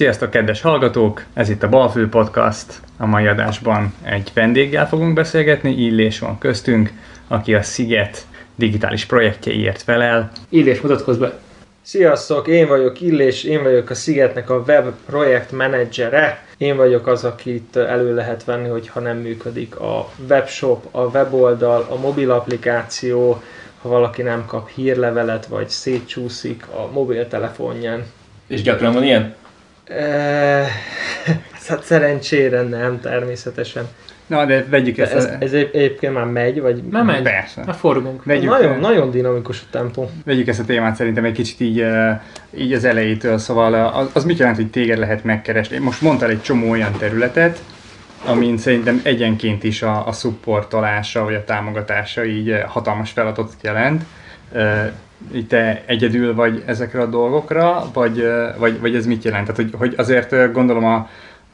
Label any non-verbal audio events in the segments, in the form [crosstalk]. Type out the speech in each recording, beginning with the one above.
Sziasztok, kedves hallgatók! Ez itt a Balfő Podcast. A mai adásban egy vendéggel fogunk beszélgetni, Illés van köztünk, aki a Sziget digitális projektjeiért felel. Illés, mutatkozz be! Sziasztok, én vagyok Illés, én vagyok a Szigetnek a web projekt menedzsere. Én vagyok az, akit elő lehet venni, hogyha nem működik a webshop, a weboldal, a mobil applikáció, ha valaki nem kap hírlevelet, vagy szétcsúszik a mobiltelefonján. És gyakran van ilyen? E, [laughs] hát szerencsére nem, természetesen. Na, de vegyük ezt. ez, ez egy- egyébként már megy, vagy Nem megy. Persze. Na forgunk. Vegyük, nagyon, eh, nagyon dinamikus a tempó. vegyük ezt a témát szerintem egy kicsit így, így az elejétől, szóval az, az mit jelent, hogy téged lehet megkeresni? Most mondtál egy csomó olyan területet, amin szerintem egyenként is a, a supportolása vagy a támogatása így hatalmas feladatot jelent. Így egyedül vagy ezekre a dolgokra, vagy, vagy, vagy ez mit jelent? Tehát, hogy, hogy azért gondolom a,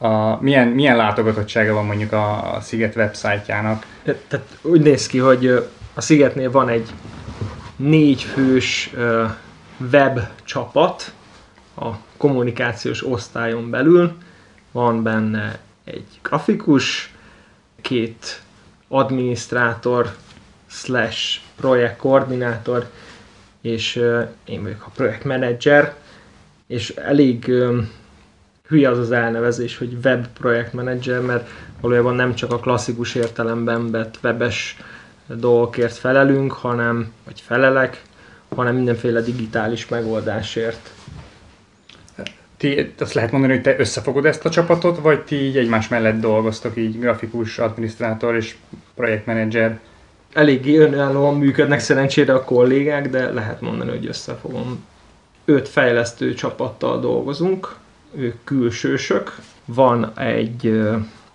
a, milyen, milyen látogatottsága van mondjuk a, a Sziget websájtjának. Tehát úgy néz ki, hogy a Szigetnél van egy négy fős web csapat a kommunikációs osztályon belül. Van benne egy grafikus, két adminisztrátor, slash projektkoordinátor, és én vagyok a projektmenedzser, és elég hülye az az elnevezés, hogy web projektmenedzser, mert valójában nem csak a klasszikus értelemben vett webes dolgokért felelünk, hanem, vagy felelek, hanem mindenféle digitális megoldásért. Ti, azt lehet mondani, hogy te összefogod ezt a csapatot, vagy ti így egymás mellett dolgoztok, így grafikus, adminisztrátor és projektmenedzser? Eléggé önállóan működnek szerencsére a kollégák, de lehet mondani, hogy összefogom. Öt fejlesztő csapattal dolgozunk, ők külsősök. Van egy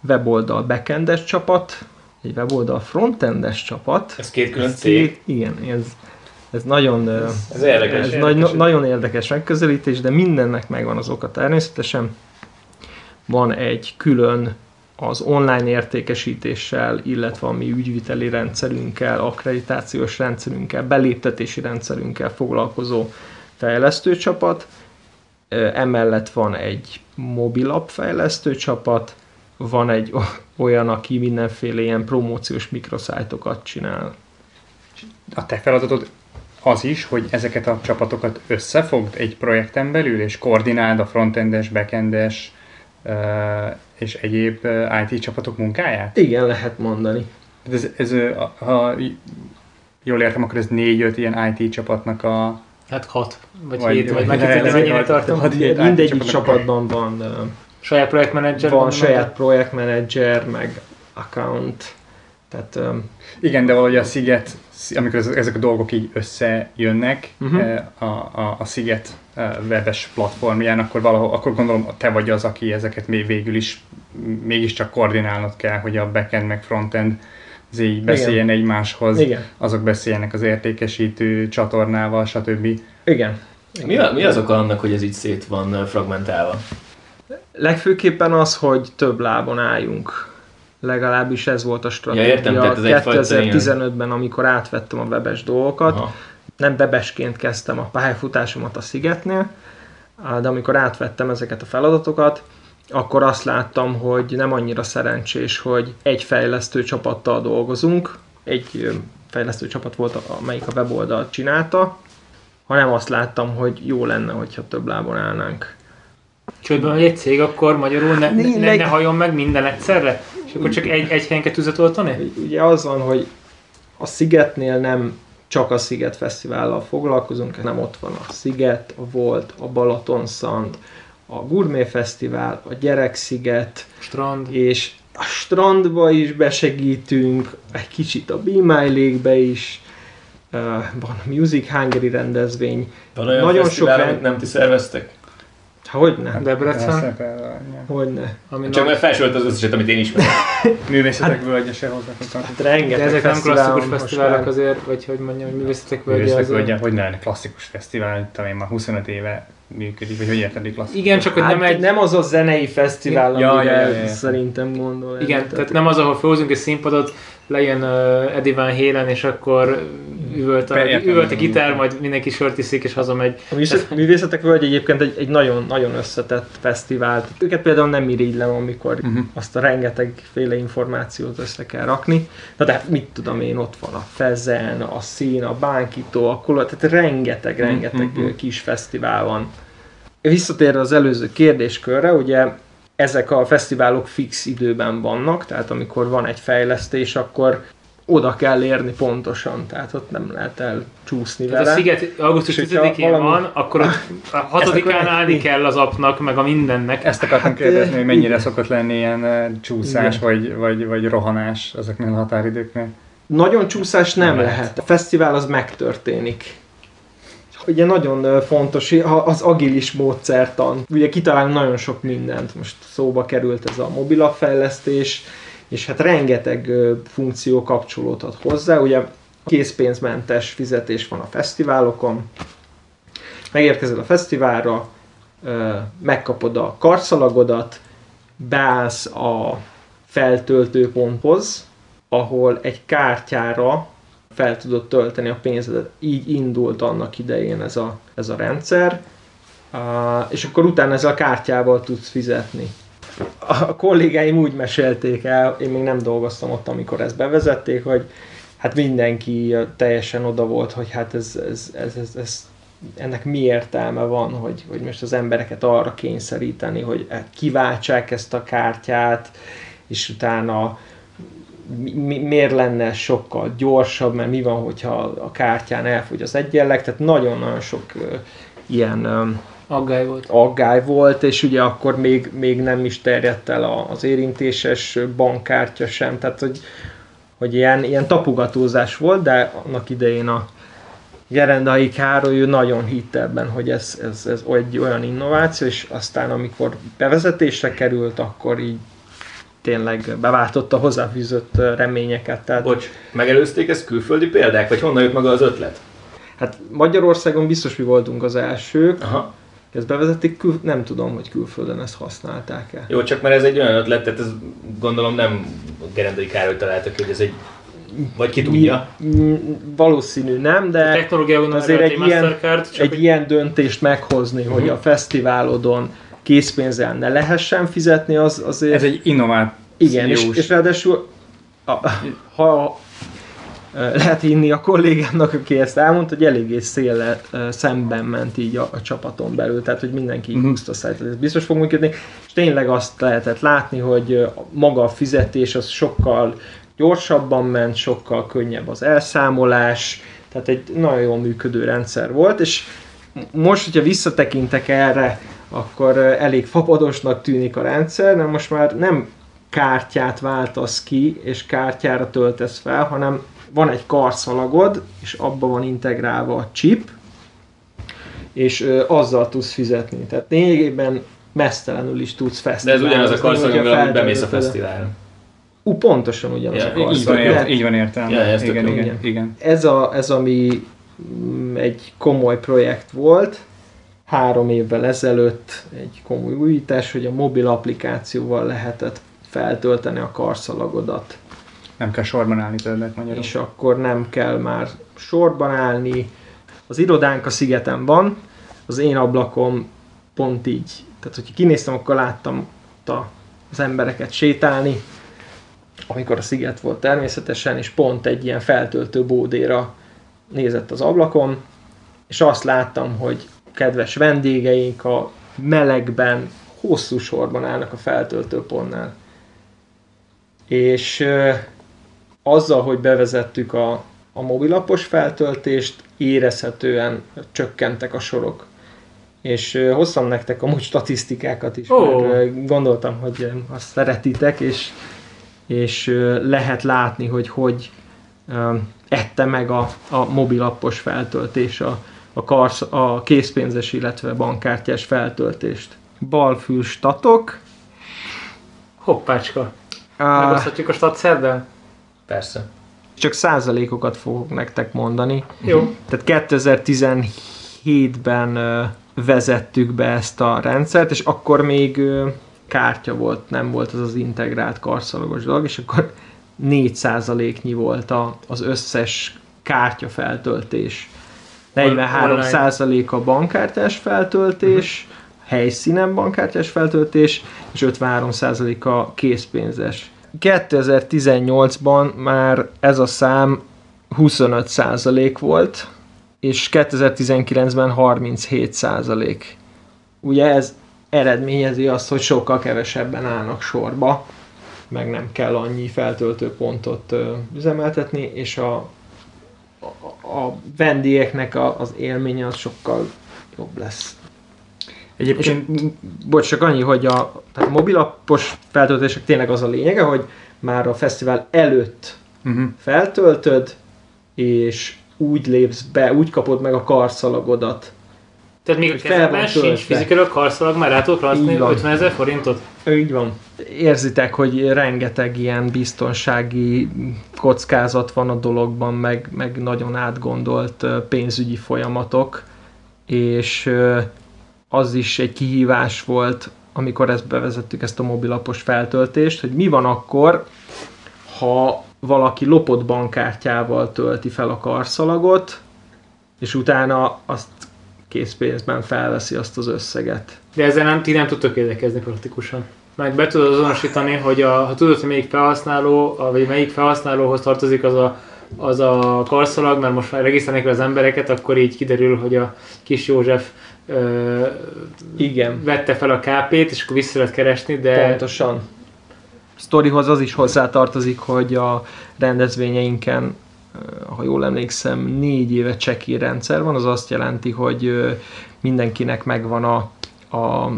weboldal backendes csapat, egy weboldal frontendes csapat, Ez két külön Ez cég. Igen, ez, ez nagyon, ö, Ez érdekes. ez érdekes. Nagy, nagyon érdekes megközelítés, de mindennek megvan az oka természetesen. Van egy külön az online értékesítéssel, illetve a mi ügyviteli rendszerünkkel, akkreditációs rendszerünkkel, beléptetési rendszerünkkel foglalkozó fejlesztőcsapat. Emellett van egy mobilapp fejlesztő csapat, van egy olyan, aki mindenféle ilyen promóciós mikroszájtokat csinál. A te feladatod az is, hogy ezeket a csapatokat összefogd egy projekten belül, és koordináld a frontendes, backendes és egyéb IT csapatok munkáját? Igen, lehet mondani. Ez, ez, ha jól értem, akkor ez négy-öt ilyen IT csapatnak a... Hát hat. Vagy, Vagy- hét, vagy vagy- hogy mennyire tartom. Mindegyik csapatban van, Saját projektmenedzser van saját projektmenedzser, meg account. Tehát Igen, de valahogy a Sziget, amikor ez- ezek a dolgok így összejönnek, uh-huh. a, a, a Sziget eh, webes platformján, akkor valahol, akkor gondolom te vagy az, aki ezeket még végül is mégiscsak koordinálnod kell, hogy a backend meg frontend az így beszéljen egymáshoz, igen, azok beszéljenek az értékesítő csatornával, stb. igen. Mi, a, mi az oka annak, hogy ez így szét van ö, fragmentálva? Legfőképpen az, hogy több lábon álljunk. Legalábbis ez volt a stratégia. Ja, értem, tehát ez egyfajta 2015-ben, amikor átvettem a webes dolgokat, Aha. nem webesként kezdtem a pályafutásomat a Szigetnél, de amikor átvettem ezeket a feladatokat, akkor azt láttam, hogy nem annyira szerencsés, hogy egy fejlesztő csapattal dolgozunk, egy fejlesztő csapat volt, amelyik a weboldalt csinálta, hanem azt láttam, hogy jó lenne, hogyha több lábon állnánk. Csődben vagy egy cég, akkor magyarul ne, ne, ne, ne halljon meg minden egyszerre? És akkor csak egy, egy helyen kell tüzet oltani? Ugye az van, hogy a Szigetnél nem csak a Sziget Fesztivállal foglalkozunk, hanem ott van a Sziget, a Volt, a Balaton Szand, a Gourmet Fesztivál, a Gyereksziget, Strand. és a strandba is besegítünk, egy kicsit a Be My Lake-be is, uh, van a Music Hungary rendezvény, Van olyan Nagyon sok amit nem ti szerveztek? Hogyne, Debrecen. hogyne. Ami Csak mert felsorolt az összeset, amit én ismerek. [laughs] Művészetek völgye se hozzáfogtak. Hát de rengeteg ezek nem klasszikus fesztiválok azért, vagy hogy mondjam, hogy művészetek völgye Művészetek azért. völgye, hogy ne lenne klasszikus fesztivál, talán már 25 éve működik, vagy hogy érted, klasszikus? Igen, csak hogy Hát nem egy... nem az a zenei fesztivál, Ja, amire ja, ja, ja. szerintem gondol. Igen, tehát nem az, ahol felhozunk egy színpadot, lejön uh, Eddie Van Halen, és akkor üvölt a, Per- értem, üvölt a gitár, majd mindenki sört iszik és hazamegy. A művészet- Művészetek Völgy egyébként egy, egy nagyon, nagyon összetett fesztivál. Őket például nem irigylem, amikor Mhm. azt a rengetegféle információt össze kell rakni. Na de mit tudom én, ott van a Fezen, a Szín, a Bánkító, a Kola, tehát rengeteg, rengeteg Mhm. kis fesztivál van. Visszatérve az előző kérdéskörre, ugye ezek a fesztiválok fix időben vannak, tehát amikor van egy fejlesztés, akkor oda kell érni pontosan, tehát ott nem lehet elcsúszni Tehát vele. a Sziget augusztus És hogyha 10-én valami- van, akkor ott a hatodikán akkor- állni kell az apnak, meg a mindennek. Ezt akartam Hát, kérdezni, hogy mennyire igen. szokott lenni ilyen csúszás, Igen. vagy, vagy, vagy rohanás ezeknél a határidőknél. Nagyon csúszás nem, Nem lehet. lehet. A fesztivál az megtörténik. Ugye nagyon fontos ha az agilis módszertan. Ugye kitalálunk nagyon sok mindent. Most szóba került ez a mobilapfejlesztés, és hát rengeteg funkció kapcsolódhat hozzá. Ugye készpénzmentes fizetés van a fesztiválokon. Megérkezel a fesztiválra, megkapod a karszalagodat, beállsz a feltöltőponthoz, ahol egy kártyára fel tudod tölteni a pénzedet. Így indult annak idején ez a, ez a rendszer, és akkor utána ezzel a kártyával tudsz fizetni. A kollégáim úgy mesélték el, én még nem dolgoztam ott, amikor ezt bevezették, hogy hát mindenki teljesen oda volt, hogy hát ez, ez, ez, ez, ez ennek mi értelme van, hogy, hogy most az embereket arra kényszeríteni, hogy kiváltsák ezt a kártyát, és utána mi, mi, miért lenne sokkal gyorsabb, mert mi van, hogyha a kártyán elfogy az egyenleg, tehát nagyon-nagyon sok ilyen Aggály volt. aggály volt, és ugye akkor még, még nem is terjedt el a- az érintéses bankkártya sem, tehát hogy, hogy ilyen, ilyen tapogatózás volt, de annak idején a Gerendai Károly ő nagyon hitt ebben, hogy ez, ez, ez egy olyan innováció, és aztán amikor bevezetésre került, akkor így tényleg beváltotta hozzáfűzött reményeket. Tehát, Bocs, megelőzték ezt külföldi példák, vagy honnan jött maga az ötlet? hát Magyarországon biztos mi voltunk az elsők, Aha. Ezt bevezették, kül, nem tudom, hogy külföldön ezt használták-e. Jó, csak mert ez egy olyan ötlet, tehát ez gondolom nem Gerendai Károly találta ki, hogy ez egy... Vagy ki tudja. Valószínű nem, de azért egy, ilyen- egy ilyen döntést meghozni, hogy a fesztiválodon készpénzzel ne lehessen fizetni, az azért... Ez egy innovációs. Igen, és, és ráadásul a, ha lehet hinni a kollégámnak, aki ezt elmondta, hogy eléggé széle ö, szemben ment így a, a csapaton belül, tehát hogy mindenki Mhm. uh-huh. húzta szájt, hogy ez biztos fog működni, és tényleg azt lehetett látni, hogy maga a fizetés az sokkal gyorsabban ment, sokkal könnyebb az elszámolás, tehát egy nagyon jól működő rendszer volt, és most, hogyha visszatekintek erre, akkor elég fapadosnak tűnik a rendszer, de most már nem kártyát váltasz ki, és kártyára töltesz fel, hanem van egy karszalagod, és abba van integrálva a chip, és ö, azzal tudsz fizetni. Tehát lényegében mesztelenül is tudsz De ez ugyanaz a karszag, hogyha amivel amúgy bemész a fesztiválra. Ú, pontosan ugyanaz Ja, a így Így van, ért, Lehet- így van értelme. Tök igen, igen, Igen. igen. Ez, a, ez ami mm, egy komoly projekt volt, három évvel ezelőtt egy komoly újítás, hogy a mobil applikációval lehetett feltölteni a karszalagodat, Nem kell sorban állni többet magyarul. és akkor nem kell már sorban állni. Az irodánk a szigeten van, az én ablakom pont így. Tehát, hogyha kinéztem, akkor láttam az embereket sétálni, amikor a sziget volt természetesen, és pont egy ilyen feltöltő bódéra nézett az ablakon, és azt láttam, hogy kedves vendégeink a melegben hosszú sorban állnak a feltöltőpontnál. És azzal, hogy bevezettük a, a mobilapos feltöltést, érezhetően csökkentek a sorok. És hoztam nektek amúgy statisztikákat is, Ó. mert gondoltam, hogy azt szeretitek, és, és lehet látni, hogy hogy ette meg a, a mobilapos feltöltés a, a, karsz, a készpénzes, illetve bankkártyás feltöltést. Balfül statok. hoppácska. Megoszthatjuk a stat szerdán? Persze. csak százalékokat fogok nektek mondani. Jó. Tehát 2017-ben ö, vezettük be ezt a rendszert, és akkor még kártya volt, nem volt az az integrált karszalagos dolog, és akkor 4%-nyi volt a, az összes kártyafeltöltés. 43% a bankkártyás feltöltés, helyszínen bankkártyás feltöltés, és 53% a készpénzes. 2018-ban már ez a szám 25% volt, és 2019-ben 37%. Ugye ez eredményezi azt, hogy sokkal kevesebben állnak sorba, meg nem kell annyi feltöltőpontot ö, üzemeltetni, és a, a, a vendégeknek a, az élménye az sokkal jobb lesz. Egyébként Bocs, csak annyi, hogy a, tehát a mobilappos feltöltések tényleg az a lényege, hogy már a fesztivál előtt uh-huh. feltöltöd, és úgy lépsz be, úgy kapod meg a karszalagodat. Tehát még a kezemben sincs fizikailag karszalag, már rá tudok van. 50 ezer forintot? Így van. Érzitek, hogy rengeteg ilyen biztonsági kockázat van a dologban, meg, meg nagyon átgondolt pénzügyi folyamatok, és az is egy kihívás volt, amikor ezt bevezettük, ezt a mobilapos feltöltést, hogy mi van akkor, ha valaki lopott bankkártyával tölti fel a karszalagot, és utána azt készpénzben felveszi azt az összeget. De ezzel nem, ti nem tudtok érdekezni praktikusan. Mert be tudod azonosítani, hogy a, ha tudod, hogy melyik felhasználó, vagy melyik felhasználóhoz tartozik az a, az a karszalag, mert most már regisztrálnék az embereket, akkor így kiderül, hogy a kis József ö, Igen. vette fel a KP-t, és akkor vissza lehet keresni, de Pontosan. Sztorihoz az is hozzátartozik, hogy a rendezvényeinken, ha jól emlékszem, négy éve cseki rendszer van, az azt jelenti, hogy mindenkinek megvan a, a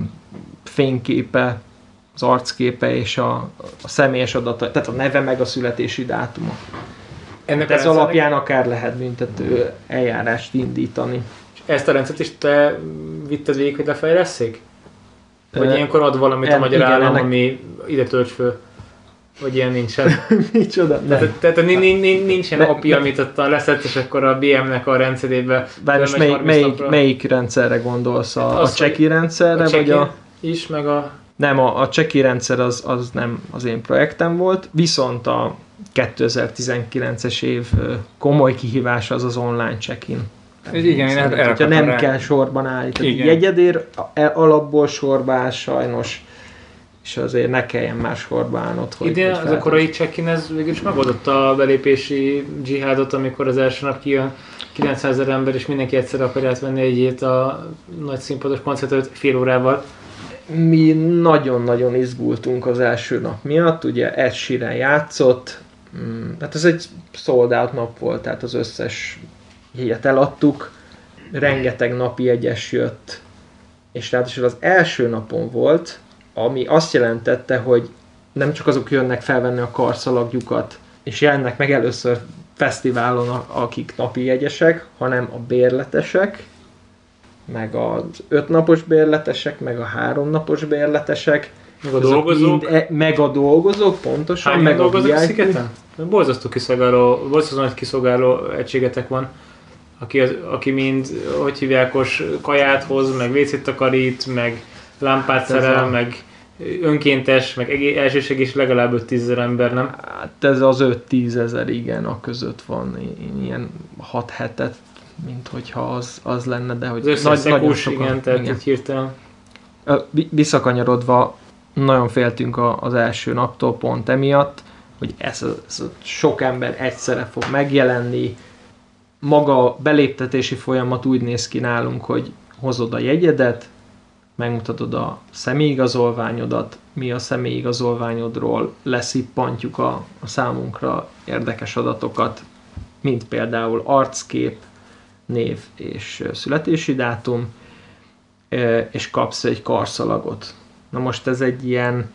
fényképe, az arcképe és a, a személyes adata, tehát a neve meg a születési dátuma. ennek Ez alapján akár lehet büntető eljárást indítani. Ezt a rendszert is te vitted végig, hogy lefejlesszék? Vagy Ö, ilyenkor ad valamit a en- magyar igen, állam, ennek- ami ide tölts föl? Vagy ilyen nincsen? [laughs] Micsoda? Tehát, tehát ni- ni- ni- nincsen Ne- API, ne- amit ott leszett, és akkor a BM-nek a rendszerébe Bár most fölmegy melyik, 30 melyik, rendszerre gondolsz? A, Hát a az, cseki rendszerre, a vagy a... is, meg a... Nem, a, a cseki rendszer az, az nem az én projektem volt, viszont a 2019-es év komoly kihívása az az online check-in. Igen, én erre Hogyha akartam nem rá- kell sorban állni, tehát Igen. jegyedért a- e- alapból sorba áll sajnos, és azért ne kelljen már sorba állnod, hogy Idén hogy az a korai check-in, ez végül is megoldotta a belépési dzsihádot, amikor az első nap kijön 900 ezer ember, és mindenki egyszer akarja átvenni egyét a nagy színpados koncert előtt fél órával. Mi nagyon-nagyon izgultunk az első nap miatt, ugye Ed Sheeran játszott, mm, hát ez egy sold out nap volt, tehát az összes jegyet eladtuk, rengeteg napi jegyes jött, és ráadásul az első napon volt, ami azt jelentette, hogy nem csak azok jönnek felvenni a karszalagjukat, és jelennek meg először fesztiválon, akik napi jegyesek, hanem a bérletesek, meg az ötnapos bérletesek, meg a háromnapos bérletesek, Meg a dolgozók. mind e, meg a dolgozók, pontosan, Hányan meg a dolgoznak a szigeten? Borzasztó kiszolgáló, borzasztó nagy kiszolgáló egységetek van, aki, az, aki mind, hogy hívjákos, kaját hoz, meg vécét takarít, meg lámpát szerel, meg önkéntes, meg egé- elsősegés legalább 5 ezer ember, nem? Hát ez az 5-10 ezer, igen, a között van Én ilyen 6 hetet, mint hogyha az, az lenne, de hogy Az összes szekós, igen, tehát igen. hirtelen. Visszakanyarodva, nagyon féltünk a- az első naptól pont emiatt, hogy ez a, ez a sok ember egyszerre fog megjelenni. Maga a beléptetési folyamat úgy néz ki nálunk, hogy hozod a jegyedet, megmutatod a személyigazolványodat, mi a személyigazolványodról leszippantjuk a, a számunkra érdekes adatokat, mint például arckép, név és születési dátum, és kapsz egy karszalagot. Na most ez egy ilyen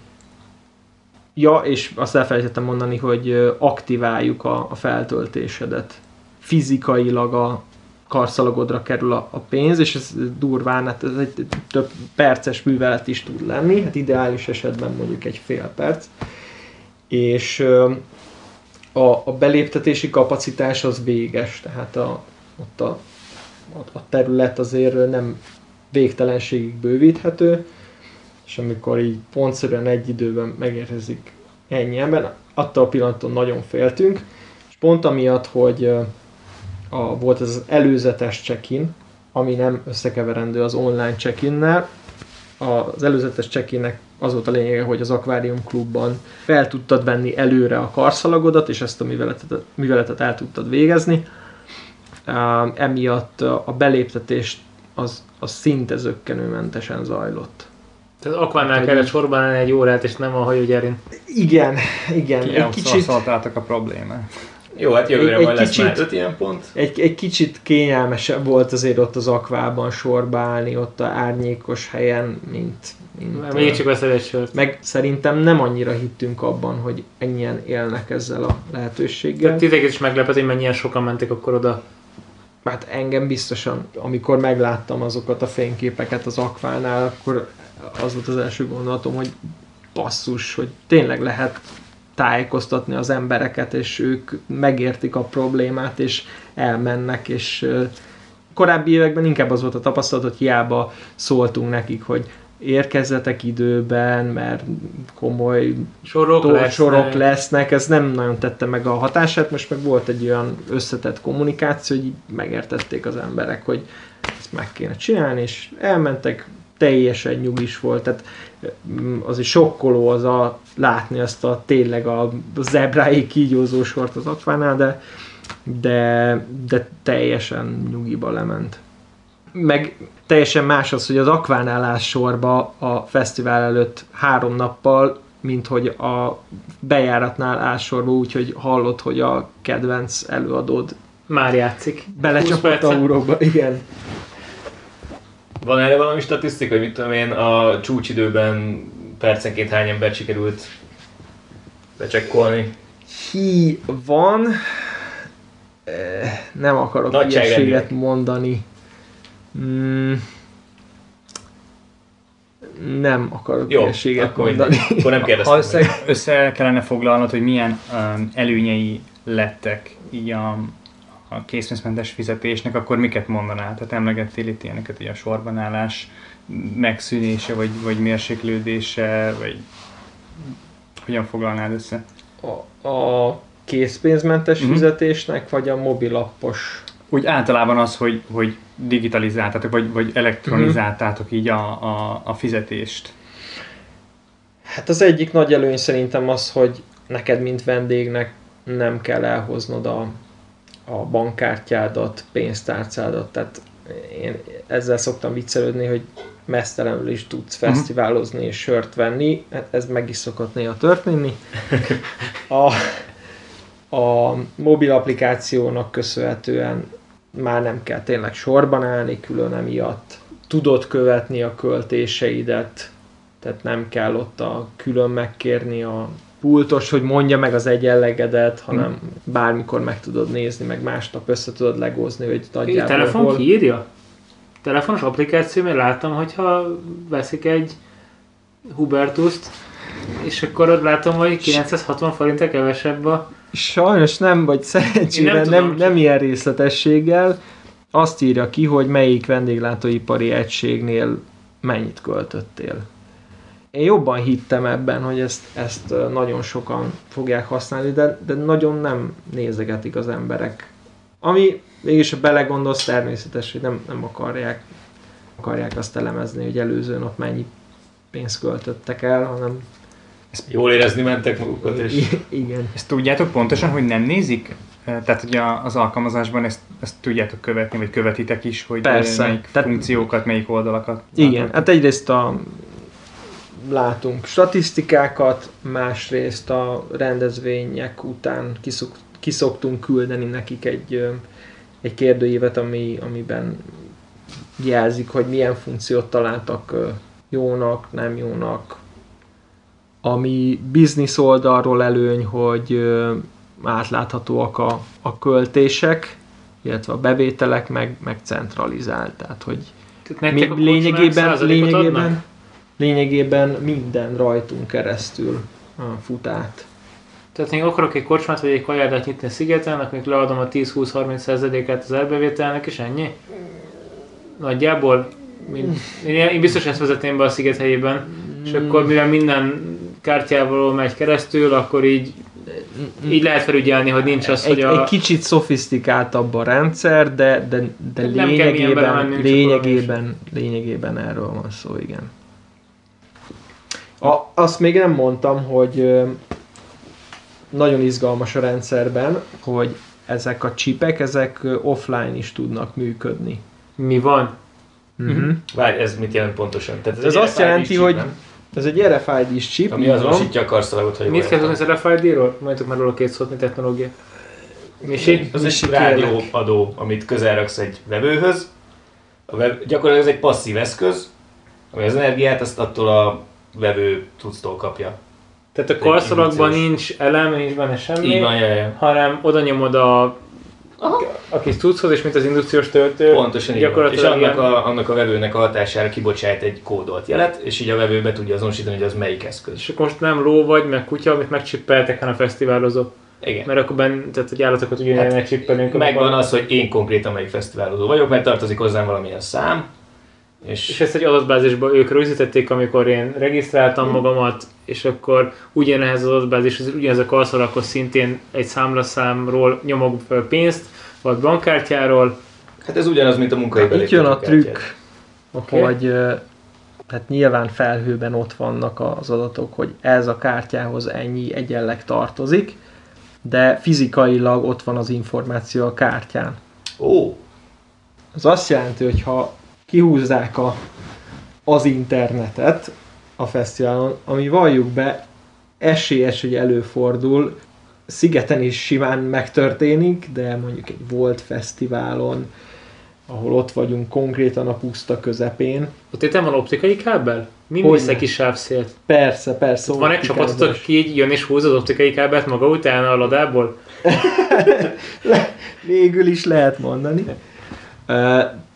Ja, és azt elfelejtettem mondani, hogy aktiváljuk a, a feltöltésedet. Fizikailag a karszalagodra kerül a, a pénz, és ez durván, hát ez egy több perces művelet is tud lenni, hát ideális esetben mondjuk egy fél perc. És a, a beléptetési kapacitás az véges, tehát a, ott a, a, terület azért nem végtelenségig bővíthető, és amikor így pontszerűen egy időben megérkezik ennyi ember, attól a pillanattól nagyon féltünk, és pont amiatt, hogy a, volt ez az előzetes check-in, ami nem összekeverendő az online check-innel. Az előzetes check-innek az volt a lényege, hogy az akvárium klubban fel tudtad venni előre a karszalagodat, és ezt a műveletet, műveletet el tudtad végezni. Emiatt a beléptetés az, az szinte zöggenőmentesen zajlott. Tehát akvánál Hát, kellett sorban állni egy órát, és nem a hajógyerén. Igen, igen, egy kicsit, a problémát. Jó, hát jövőre Egy- majd egy lesz már kicsit- öt ilyen pont. egy, egy kicsit kényelmesebb volt azért ott az akvában sorba állni, ott a árnyékos helyen, mint... mint Még csak veszel egy sört. meg szerintem nem annyira hittünk abban, hogy ennyien élnek ezzel a lehetőséggel. Tehát titeket is meglepett, hogy mennyien sokan mentek akkor oda. Hát engem biztosan, amikor megláttam azokat a fényképeket az akvánál, akkor az volt az első gondolatom, hogy basszus, hogy tényleg lehet tájékoztatni az embereket, és ők megértik a problémát, és elmennek, és korábbi években inkább az volt a tapasztalat, hogy hiába szóltunk nekik, hogy érkezzetek időben, mert komoly Sorok Tó- lesznek. sorok lesznek, ez nem nagyon tette meg a hatását, most meg volt egy olyan összetett kommunikáció, hogy megértették az emberek, hogy ezt meg kéne csinálni, és elmentek, teljesen nyugis volt, tehát mm, az is sokkoló az a látni azt a tényleg a zebráig kígyózó sort az akvánál, de, de, de teljesen nyugiba lement. Meg teljesen más az, hogy az akvánál állsz sorba a fesztivál előtt három nappal, mint hogy a bejáratnál állsz sorba, úgyhogy hallod, hogy a kedvenc előadód Már játszik. 20 belecsapott a úrókba. Igen. Van erre valami statisztika, hogy mit tudom én, a csúcsidőben percenként hány ember sikerült becsekkolni? Hi van, nem akarok Nagyságrendileg. ilyeséget mondani. Mm, nem akarok Jó, ilyeséget akkor, mondani. mindegy. akkor nem Ha kérdeztem össze, meg. össze kellene foglalnod, hogy milyen um, előnyei lettek így a, a készpénzmentes fizetésnek, akkor miket mondanál? Tehát emlegettél itt ilyeneket, hogy a sorbanállás megszűnése, vagy, vagy mérséklődése, vagy hogyan foglalnád össze? A, a készpénzmentes Mhm. fizetésnek, vagy a mobilappos Úgy általában az, hogy, hogy digitalizáltátok, vagy, vagy elektronizáltátok így a, a, a fizetést. Hát az egyik nagy előny szerintem az, hogy neked, mint vendégnek nem kell elhoznod a, a bankkártyádat, pénztárcádat, tehát én ezzel szoktam viccelődni, hogy mesztelenül is tudsz Mhm. fesztiválozni és sört venni, hát ez meg is szokott néha történni. [laughs] A, a mobil applikációnak köszönhetően már nem kell tényleg sorban állni külön emiatt. Tudod követni a költéseidet, tehát nem kell ott a külön megkérni a pultos, hogy mondja meg az egyenlegedet, hanem bármikor meg tudod nézni, meg másnap össze tudod legózni, hogy nagyjából telefon hol... kiírja? Telefonos applikáció, mert láttam, hogyha veszik egy Hubertuszt, és akkor ott látom, hogy 960 forint kevesebb a... Sajnos nem, vagy szerencsére Én nem, tudom, nem, nem ilyen részletességgel. Azt írja ki, hogy melyik vendéglátóipari egységnél mennyit költöttél. Én jobban hittem ebben, hogy ezt, ezt nagyon sokan fogják használni, de, de nagyon nem nézegetik az emberek. Ami mégis, ha belegondolsz, természetes, hogy nem, nem akarják, akarják azt elemezni, hogy előző nap mennyi pénzt költöttek el, hanem Jól érezni mentek magukat, és I- igen. Ezt tudjátok pontosan, hogy nem nézik? Eh, Tehát, hogy a- az alkalmazásban ezt, ezt tudjátok követni, vagy követitek is, hogy Persze. melyik Tehát- funkciókat, melyik oldalakat. Igen, látotok? hát egyrészt a, látunk statisztikákat, másrészt a rendezvények után kiszok, kiszoktunk küldeni nekik egy, egy kérdőívet, ami, amiben jelzik, hogy milyen funkciót találtak jónak, nem jónak. Ami biznisz oldalról előny, hogy átláthatóak a, a költések, illetve a bevételek, meg, meg centralizált. Tehát, hogy Tehát mi, a lényegében, százalékot adnak? Lényegében, minden rajtunk keresztül fut át. Tehát még akarok egy kocsmát vagy egy kajádát nyitni a szigeten, akkor leadom a 10-20-30 százalékát az elbevételnek, és ennyi? Nagyjából? Mind, én, biztos ezt vezetném be a sziget helyében, és akkor mivel minden kártyával megy keresztül, akkor így így lehet felügyelni, hogy nincs az, egy, hogy a... egy kicsit szofisztikáltabb a rendszer, de, de, de lényegében, csak lényegében, lényegében erről van szó, igen. A, azt még nem mondtam, hogy nagyon izgalmas a rendszerben, hogy ezek a csipek, ezek offline is tudnak működni. Mi van? Uh-huh. Várj, ez mit jelent pontosan? Tehát Ez egy azt jelenti, chip, hogy nem? ez egy RFID-s chip, Ami azonosítja a karszalagot, jól Mit kell tudni az RFID-ról? Mondjátok már róla két szót, mi technológia. Misi? Az egy rádióadó, amit közelraksz egy vevőhöz. A vev... Gyakorlatilag ez egy passzív eszköz, ami az energiát azt attól a vevő cucctól kapja. Tehát a karszalagban nincs elem, nincs benne semmi, Így van, jaj, jaj. hanem oda nyomod a, a kis cucchoz, és mint az indukciós töltő. Pontosan így van. És gyakorlatilag annak a, annak a vevőnek a hatására kibocsájt egy kódolt jelet, és így a vevő be tudja azonosítani, hogy az melyik eszköz. És akkor most nem ló vagy, meg kutya, amit megcsippeltek, hanem fesztiválozó. Igen. Mert akkor ben, tehát hogy állatokat ugyanilyen Hát, megcsippelünk. Megvan az, hogy én konkrétan melyik fesztiválozó vagyok, mert tartozik hozzám valamilyen szám, és, És ezt egy adatbázisba ők rögzítették, amikor én regisztráltam magamat, és akkor ugyanehhez az adatbázishoz, ugyanez a karszalaghoz szintén egy számlaszámról nyomok fel pénzt, vagy bankkártyáról. hát ez ugyanaz, mint a munkai Itt jön a trükk. Oké. hogy ö, tehát nyilván felhőben ott vannak az adatok, hogy ez a kártyához ennyi egyenleg tartozik, de fizikailag ott van az információ a kártyán. Ó, Az azt jelenti, hogy ha kihúzzák a, az internetet a fesztiválon, ami valljuk be, esélyes, hogy előfordul, szigeten is simán megtörténik, de mondjuk egy volt fesztiválon, ahol ott vagyunk konkrétan a puszta közepén. Ott itt van optikai kábel? Mi Hogyne. visz egy kis sávszélt? Persze, persze. Van egy csapatotok, aki így jön és húz az optikai kábelt maga utána a ladából? [laughs] Végül is lehet mondani.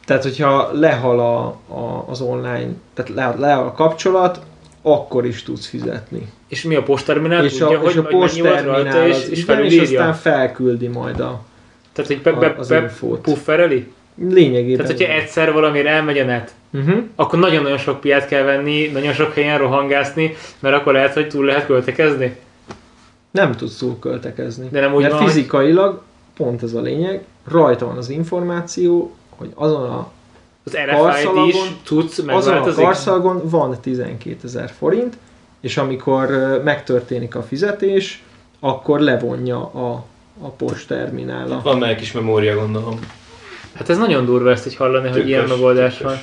Tehát, hogyha lehal a, a, az online, tehát le, lehal a kapcsolat, akkor is tudsz fizetni. És mi a postterminál? és Tudja, a, hogy, a postterminál és, és igen, és aztán felküldi majd a, Tehát, hogy be, be, az be puffereli? Lényegében. Tehát, hogyha egyszer valamire elmegy a net, uh-huh. akkor nagyon-nagyon sok piát kell venni, nagyon sok helyen rohangászni, mert akkor lehet, hogy túl lehet költekezni. Nem tudsz túl költekezni. De nem úgy Mert van, fizikailag, pont ez a lényeg, rajta van az információ, hogy azon a, Az RFID is tudsz azon a karszalagon van 12 ezer forint, és amikor megtörténik a fizetés, akkor levonja a, a postterminála. van már egy kis memória, gondolom. Hát ez nagyon durva ezt így hallani, hogy ilyen megoldás van.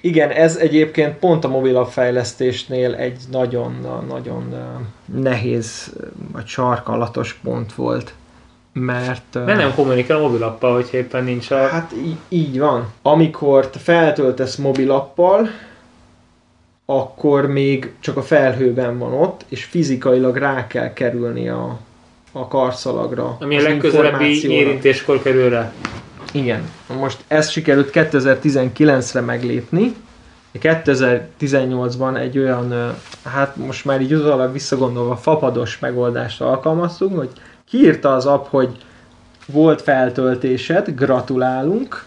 Igen, ez egyébként pont a mobilabb fejlesztésnél egy nagyon, nagyon ö, nehéz vagy sarkalatos pont volt. Mert... Mert nem kommunikál a mobilappal, hogyha éppen nincs a... Hát így, így van. Amikor te feltöltesz mobilappal, akkor még csak a felhőben van ott, és fizikailag rá kell kerülni a, a karszalagra. Ami a legközelebbi érintéskor kerül rá. Igen. Most ezt sikerült 2019-re meglépni. 2018-ban egy olyan, hát most már így utólag visszagondolva fapados megoldást alkalmaztunk, hogy kiírta az app, hogy volt feltöltésed, gratulálunk,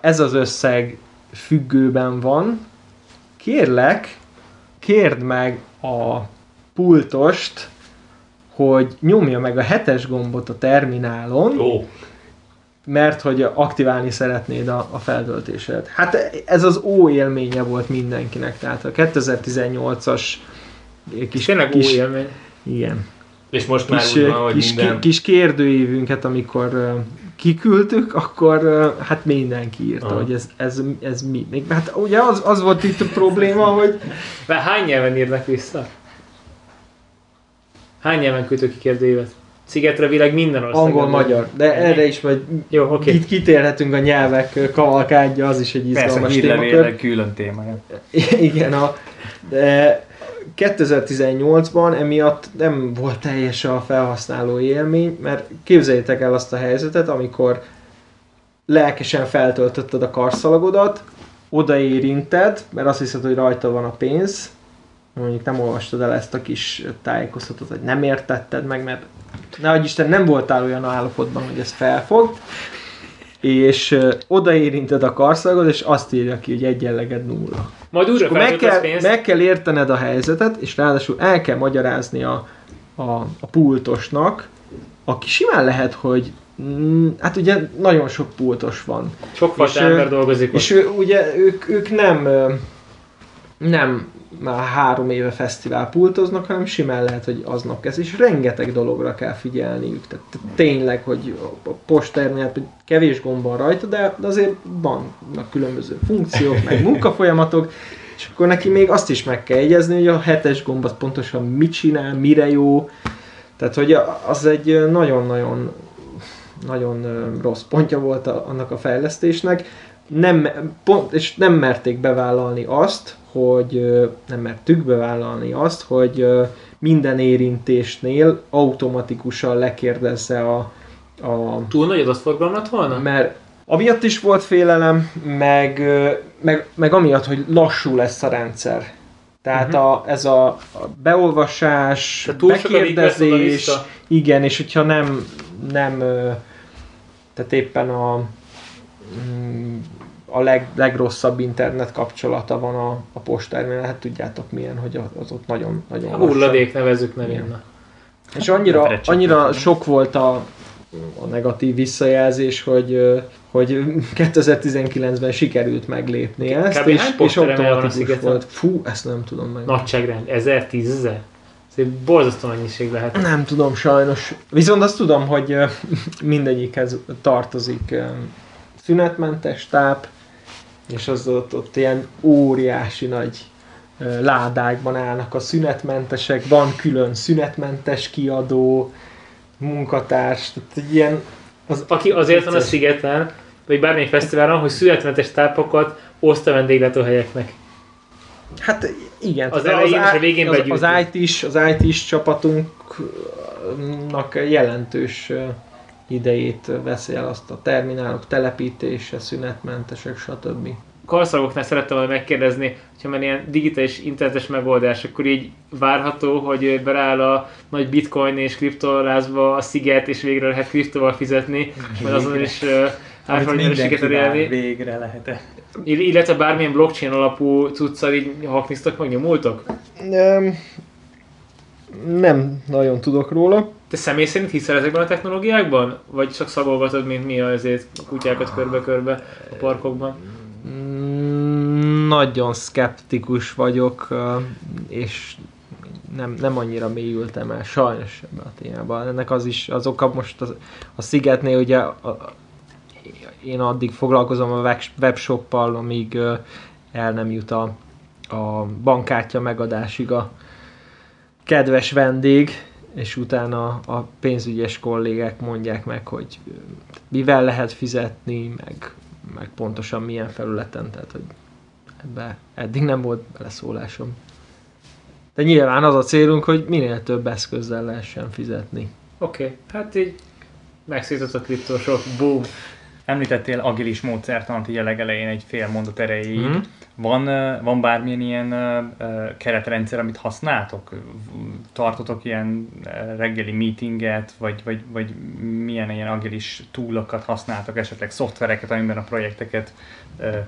ez az összeg függőben van, kérlek, kérd meg a pultost, hogy nyomja meg a hetes gombot a terminálon, Ó, mert hogy aktiválni szeretnéd a, a feltöltésed. Hát ez az ó élménye volt mindenkinek, tehát a 2018-as És kis, tényleg kis, élmény. igen, és most már kis, úgy van, hogy kis, minden... kis kérdőívünket, amikor kiküldtük, akkor hát mindenki írta, Aha. hogy ez, ez, ez mi. Még, hát ugye az, az volt itt a probléma, hogy [laughs] Már hány nyelven írnak vissza? Hány nyelven küldtök ki kérdőívet? Szigetre világ minden országban. angol-magyar, de erre is majd Jó, oké. itt kitérhetünk a nyelvek kavalkádja, az is egy Persze, izgalmas hírlevélek témakör. külön témája. [laughs] Igen, a, de 2018-ban emiatt nem volt teljes a felhasználó élmény, mert képzeljétek el azt a helyzetet, amikor lelkesen feltöltötted a karszalagodat, odaérinted, mert azt hiszed, hogy rajta van a pénz, mondjuk nem olvastad el ezt a kis tájékoztatót, hogy nem értetted meg, mert nehogy Isten nem voltál olyan állapotban, hogy ez felfog, és odaérinted a karszalagot, és azt írja ki, hogy egyenleged nulla. Majd újra meg kell, pénzt. meg kell értened a helyzetet, és ráadásul el kell magyarázni a, a, a pultosnak, aki simán lehet, hogy mm, hát ugye nagyon sok pultos van. Sokfajta És, ember dolgozik ott. És ő, ugye ők, ők nem, nem már három éve fesztivál pultoznak, hanem simán lehet, hogy aznap kezd, és rengeteg dologra kell figyelniük. Tehát tényleg, hogy a posternél kevés gomb van rajta, de, de azért vannak különböző funkciók, meg munkafolyamatok, és akkor neki még azt is meg kell jegyezni, hogy a hetes gomb az pontosan mit csinál, mire jó. Tehát, hogy az egy nagyon-nagyon nagyon rossz pontja volt annak a fejlesztésnek. Nem, pont, és nem merték bevállalni azt, hogy nem mertük bevállalni azt, hogy minden érintésnél automatikusan lekérdezze a, a Túl nagy adatforgalom lett volna? mert amiatt is volt félelem, meg, meg, meg amiatt, hogy lassú lesz a rendszer. Tehát Mhm. a, ez a, a beolvasás, Tehát túl bekérdezés, igen, és hogyha nem, nem tehát éppen a, mm, a leg, legrosszabb internet kapcsolata van a, a postterminál, hát tudjátok milyen, hogy az ott nagyon, nagyon lassan. Hulladék. Igen. na. És annyira, annyira sok volt a, a negatív visszajelzés, hogy, hogy 2019-ben sikerült meglépni ezt, Kb. és, hány és a automatikus volt. Fú, ezt nem tudom meg. Nagyságrend, ezer, tízezer? Ez egy borzasztó mennyiség lehet. Nem tudom sajnos. Viszont azt tudom, hogy mindegyikhez tartozik szünetmentes táp, és az ott, ott ilyen óriási nagy ládákban állnak a szünetmentesek, van külön szünetmentes kiadó, munkatárs, tehát ilyen az, Aki azért van a szigeten, vagy bármelyik fesztiválon, hogy születmentes tápokat oszt a vendéglátóhelyeknek. Hát igen. Az elején és a végén az, az IT-s, az IT-s csapatunknak jelentős idejét veszi el azt a terminálok telepítése, szünetmentesek, stb. Karszagoknál szerettem volna megkérdezni, hogyha már ilyen digitális internetes megoldás, akkor így várható, hogy beráll a nagy bitcoin és kriptolázba a sziget, és végre lehet kriptóval fizetni, majd azon is vár, elérni. végre lehet Ill- Illetve bármilyen blockchain alapú cuccal így haknisztok, meg nyomultok? Nem, nem nagyon tudok róla. Te személy szerint hiszel ezekben a technológiákban? Vagy csak szagolgatod, mint mi azért a kutyákat körbe-körbe a parkokban? Mm, Nagyon szkeptikus vagyok, és nem, nem annyira mélyültem el sajnos ebbe a témába. Ennek az is az oka most az, a Szigetnél ugye a, a, én addig foglalkozom a web- webshoppal, amíg el nem jut a, a bankkártya megadásig a kedves vendég, és utána a pénzügyes kollégák mondják meg, hogy mivel lehet fizetni, meg, meg pontosan milyen felületen, tehát hogy ebbe eddig nem volt beleszólásom. De nyilván az a célunk, hogy minél több eszközzel lehessen fizetni. Oké, okay. hát így megszított a kriptósok, boom. Említettél agilis módszertant így a legelején egy fél mondat erejéig. Mhm. Van, van bármilyen ilyen keretrendszer, amit használtok? Tartotok ilyen reggeli meetinget, vagy, vagy, vagy milyen ilyen agilis túlokat használtok, esetleg szoftvereket, amiben a projekteket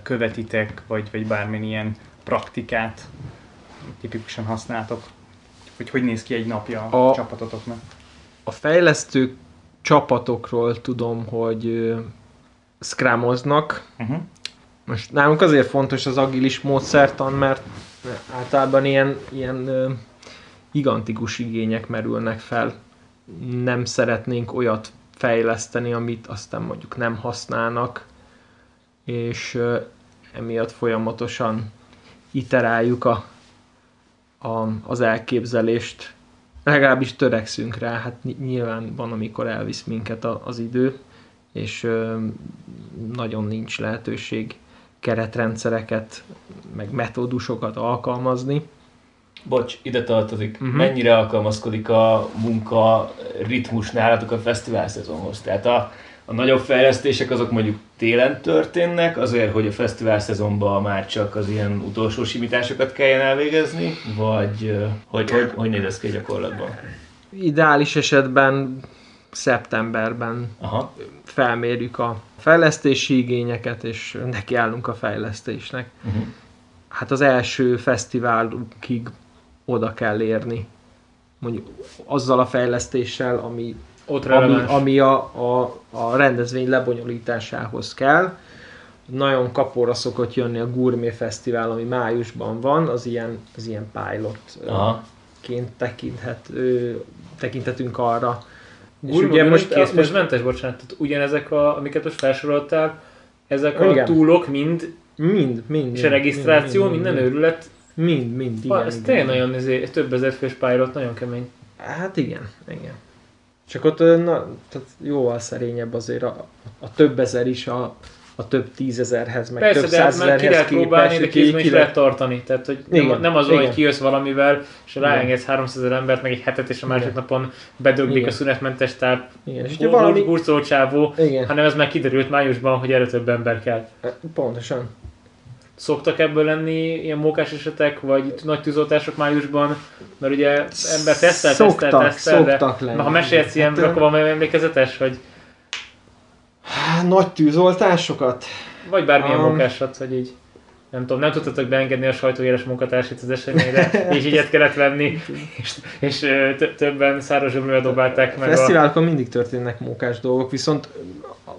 követitek, vagy, vagy bármilyen ilyen praktikát tipikusan használtok? Hogy hogy néz ki egy napja a, A- csapatotoknak? A fejlesztő csapatokról tudom, hogy scrumoznak. Uh-huh. Most nálunk azért fontos az agilis módszertan, mert általában ilyen, ilyen gigantikus igények merülnek fel. Nem szeretnénk olyat fejleszteni, amit aztán mondjuk nem használnak, és emiatt folyamatosan iteráljuk a, a, az elképzelést. Legalábbis törekszünk rá, hát ny- nyilván van, amikor elvisz minket a, az idő, és ö, nagyon nincs lehetőség keretrendszereket, meg metódusokat alkalmazni. Bocs, ide tartozik. Uh-huh. Mennyire alkalmazkodik a munka ritmus nálatok a fesztivál szezonhoz? Tehát a, a nagyobb fejlesztések azok mondjuk télen történnek, azért, hogy a fesztivál szezonban már csak az ilyen utolsó simításokat kelljen elvégezni, vagy hogy, hogy, hogy néz ez ki gyakorlatban? Ideális esetben szeptemberben Aha. felmérjük a fejlesztési igényeket, és nekiállunk a fejlesztésnek. Uh-huh. Hát az első fesztiválukig oda kell érni. mondjuk azzal a fejlesztéssel, ami, Ott ami, releváns. ami a, a, a rendezvény lebonyolításához kell. Nagyon kapóra szokott jönni a Gourmet Fesztivál, ami májusban van, az ilyen, az ilyen pilotként Aha. tekinthet, ö, tekinthetünk arra. És Gurma ugye most, készpénzmentes, most mentes, bocsánat, tehát ugyanezek, a, amiket most felsoroltál, ezek a Igen. túlok mind, mind, mind. és a regisztráció, minden mind, őrület, mind, mind, igen, igen. ez tényleg nagyon, ezért, több ezer fős pilot, nagyon kemény. Hát igen, igen. Csak ott na, tehát jóval szerényebb azért a, a több ezer is a, a több tízezerhez, meg Persze, több de hát már ki százezerhez lehet próbálni, de kézben is ki lehet tartani. Tehát, hogy nem, Igen, nem az van, hogy igen. kijössz valamivel, és Igen. ráengedsz 300 ezer embert, meg egy hetet, és a másik Igen. napon bedöglik Igen. a szünetmentes táp, Igen, és ugye valami... hurcoló csávó, Igen, hanem ez már kiderült májusban, hogy erre több ember kell. pontosan. Szoktak ebből lenni ilyen mókás esetek, vagy nagy tűzoltások májusban? Mert ugye ember tesztel, tesztel, tesztel, de lenni. ha mesélsz ilyenről, Hát, akkor van emlékezetes, hogy Hát, nagy tűzoltásokat? vagy bármilyen Um, mókásat, hogy így nem tudom, nem tudtatok beengedni a sajtóéles munkatársait az eseményre, [laughs] és így ilyet kellett venni, és, és többen száraz zsömlővel dobálták meg a... Fesztiválokon mindig történnek mókás dolgok, viszont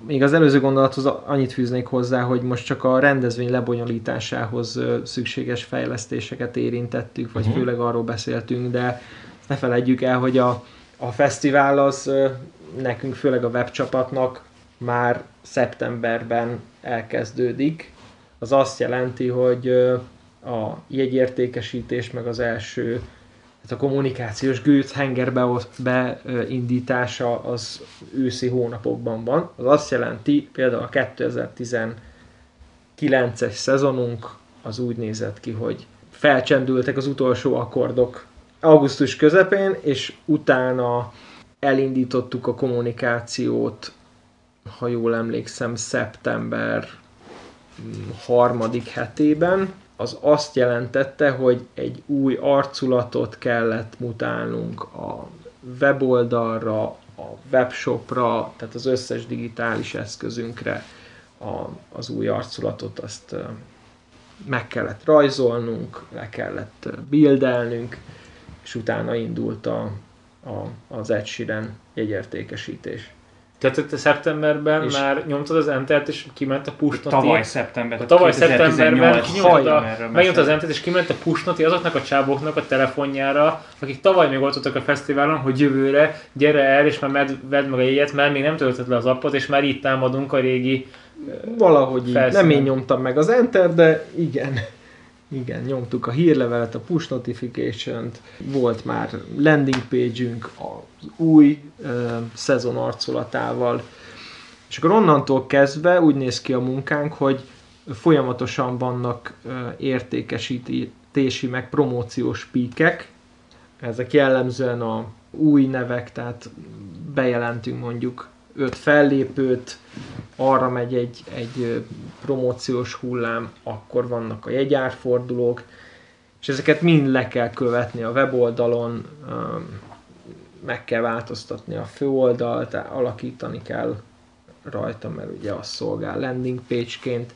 még az előző gondolathoz annyit fűznék hozzá, hogy most csak a rendezvény lebonyolításához szükséges fejlesztéseket érintettük, vagy Mhm. főleg arról beszéltünk, de ne felejtjük el, hogy a, a fesztivál az nekünk, főleg a webcsapatnak már szeptemberben elkezdődik. Az azt jelenti, hogy a jegyértékesítés meg az első tehát a kommunikációs gőzhenger beosz- beindítása az őszi hónapokban van. Az azt jelenti, például a 2019-es szezonunk az úgy nézett ki, hogy felcsendültek az utolsó akkordok augusztus közepén, és utána elindítottuk a kommunikációt, ha jól emlékszem, szeptember mm, harmadik hetében, az azt jelentette, hogy egy új arculatot kellett mutálnunk a weboldalra, a webshopra, tehát az összes digitális eszközünkre a, az új arculatot azt meg kellett rajzolnunk, le kellett bildelnünk, és utána indult a, a, az Ed Sheeran jegyértékesítés. Tehát te szeptemberben És- már nyomtad az entert, és kiment a push noti. Tavaly szeptemberben. Tavaly 2018 szeptemberben kinyomtad a, megnyomtad az entert, és kiment a push noti azoknak a csáboknak a telefonjára, akik tavaly még ott voltak a fesztiválon, hogy jövőre gyere el, és már med, vedd meg a jegyet, mert még nem töltött le az appot, és már itt támadunk a régi Valahogy így. Nem én nyomtam meg az Enter, de igen. Igen, nyomtuk a hírlevelet, a push notification-t, volt már landing page-ünk az új ö, szezon arculatával, és akkor onnantól kezdve úgy néz ki a munkánk, hogy folyamatosan vannak ö, értékesítési, meg promóciós píkek, ezek jellemzően a új nevek, tehát bejelentünk mondjuk öt fellépőt, arra megy egy, egy promóciós hullám, akkor vannak a jegyárfordulók, és ezeket mind le kell követni a weboldalon, meg kell változtatni a főoldalt, alakítani kell rajta, mert ugye az szolgál landing page-ként.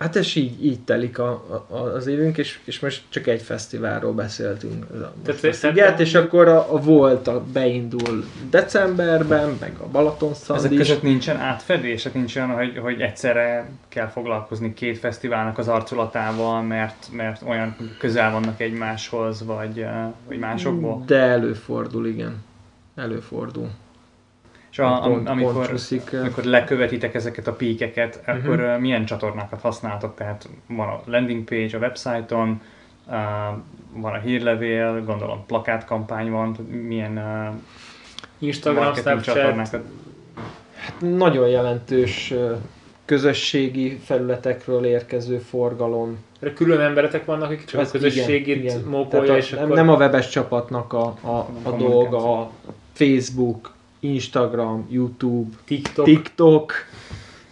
Hát ez így, így telik a, a, az évünk, és, és most csak egy fesztiválról beszéltünk. Tehát a Sziget, és akkor a, a Volt a beindul decemberben, meg a Balaton Ezek között nincsen átfedés, nincs olyan, hogy, hogy egyszerre kell foglalkozni két fesztiválnak az arculatával, mert, mert olyan közel vannak egymáshoz, vagy, eh, vagy másokból. De előfordul, igen. Előfordul. És a, Pont- amikor, pont csúszik, amikor lekövetitek ezeket a píkeket, Mhm. akkor milyen csatornákat használtok? Tehát van a landing page a websájton, uh, van a hírlevél, gondolom plakátkampány van, milyen uh, Instagram, marketing Snapchat, csatornákat Nagyon jelentős közösségi felületekről érkező forgalom. Erre külön emberetek vannak, akik csak a Ez közösségét igen, igen. mókolja, a, és nem, akkor... nem a webes csapatnak a, a, a kommunikáció. dolga, a Facebook, Instagram, YouTube, TikTok. TikTok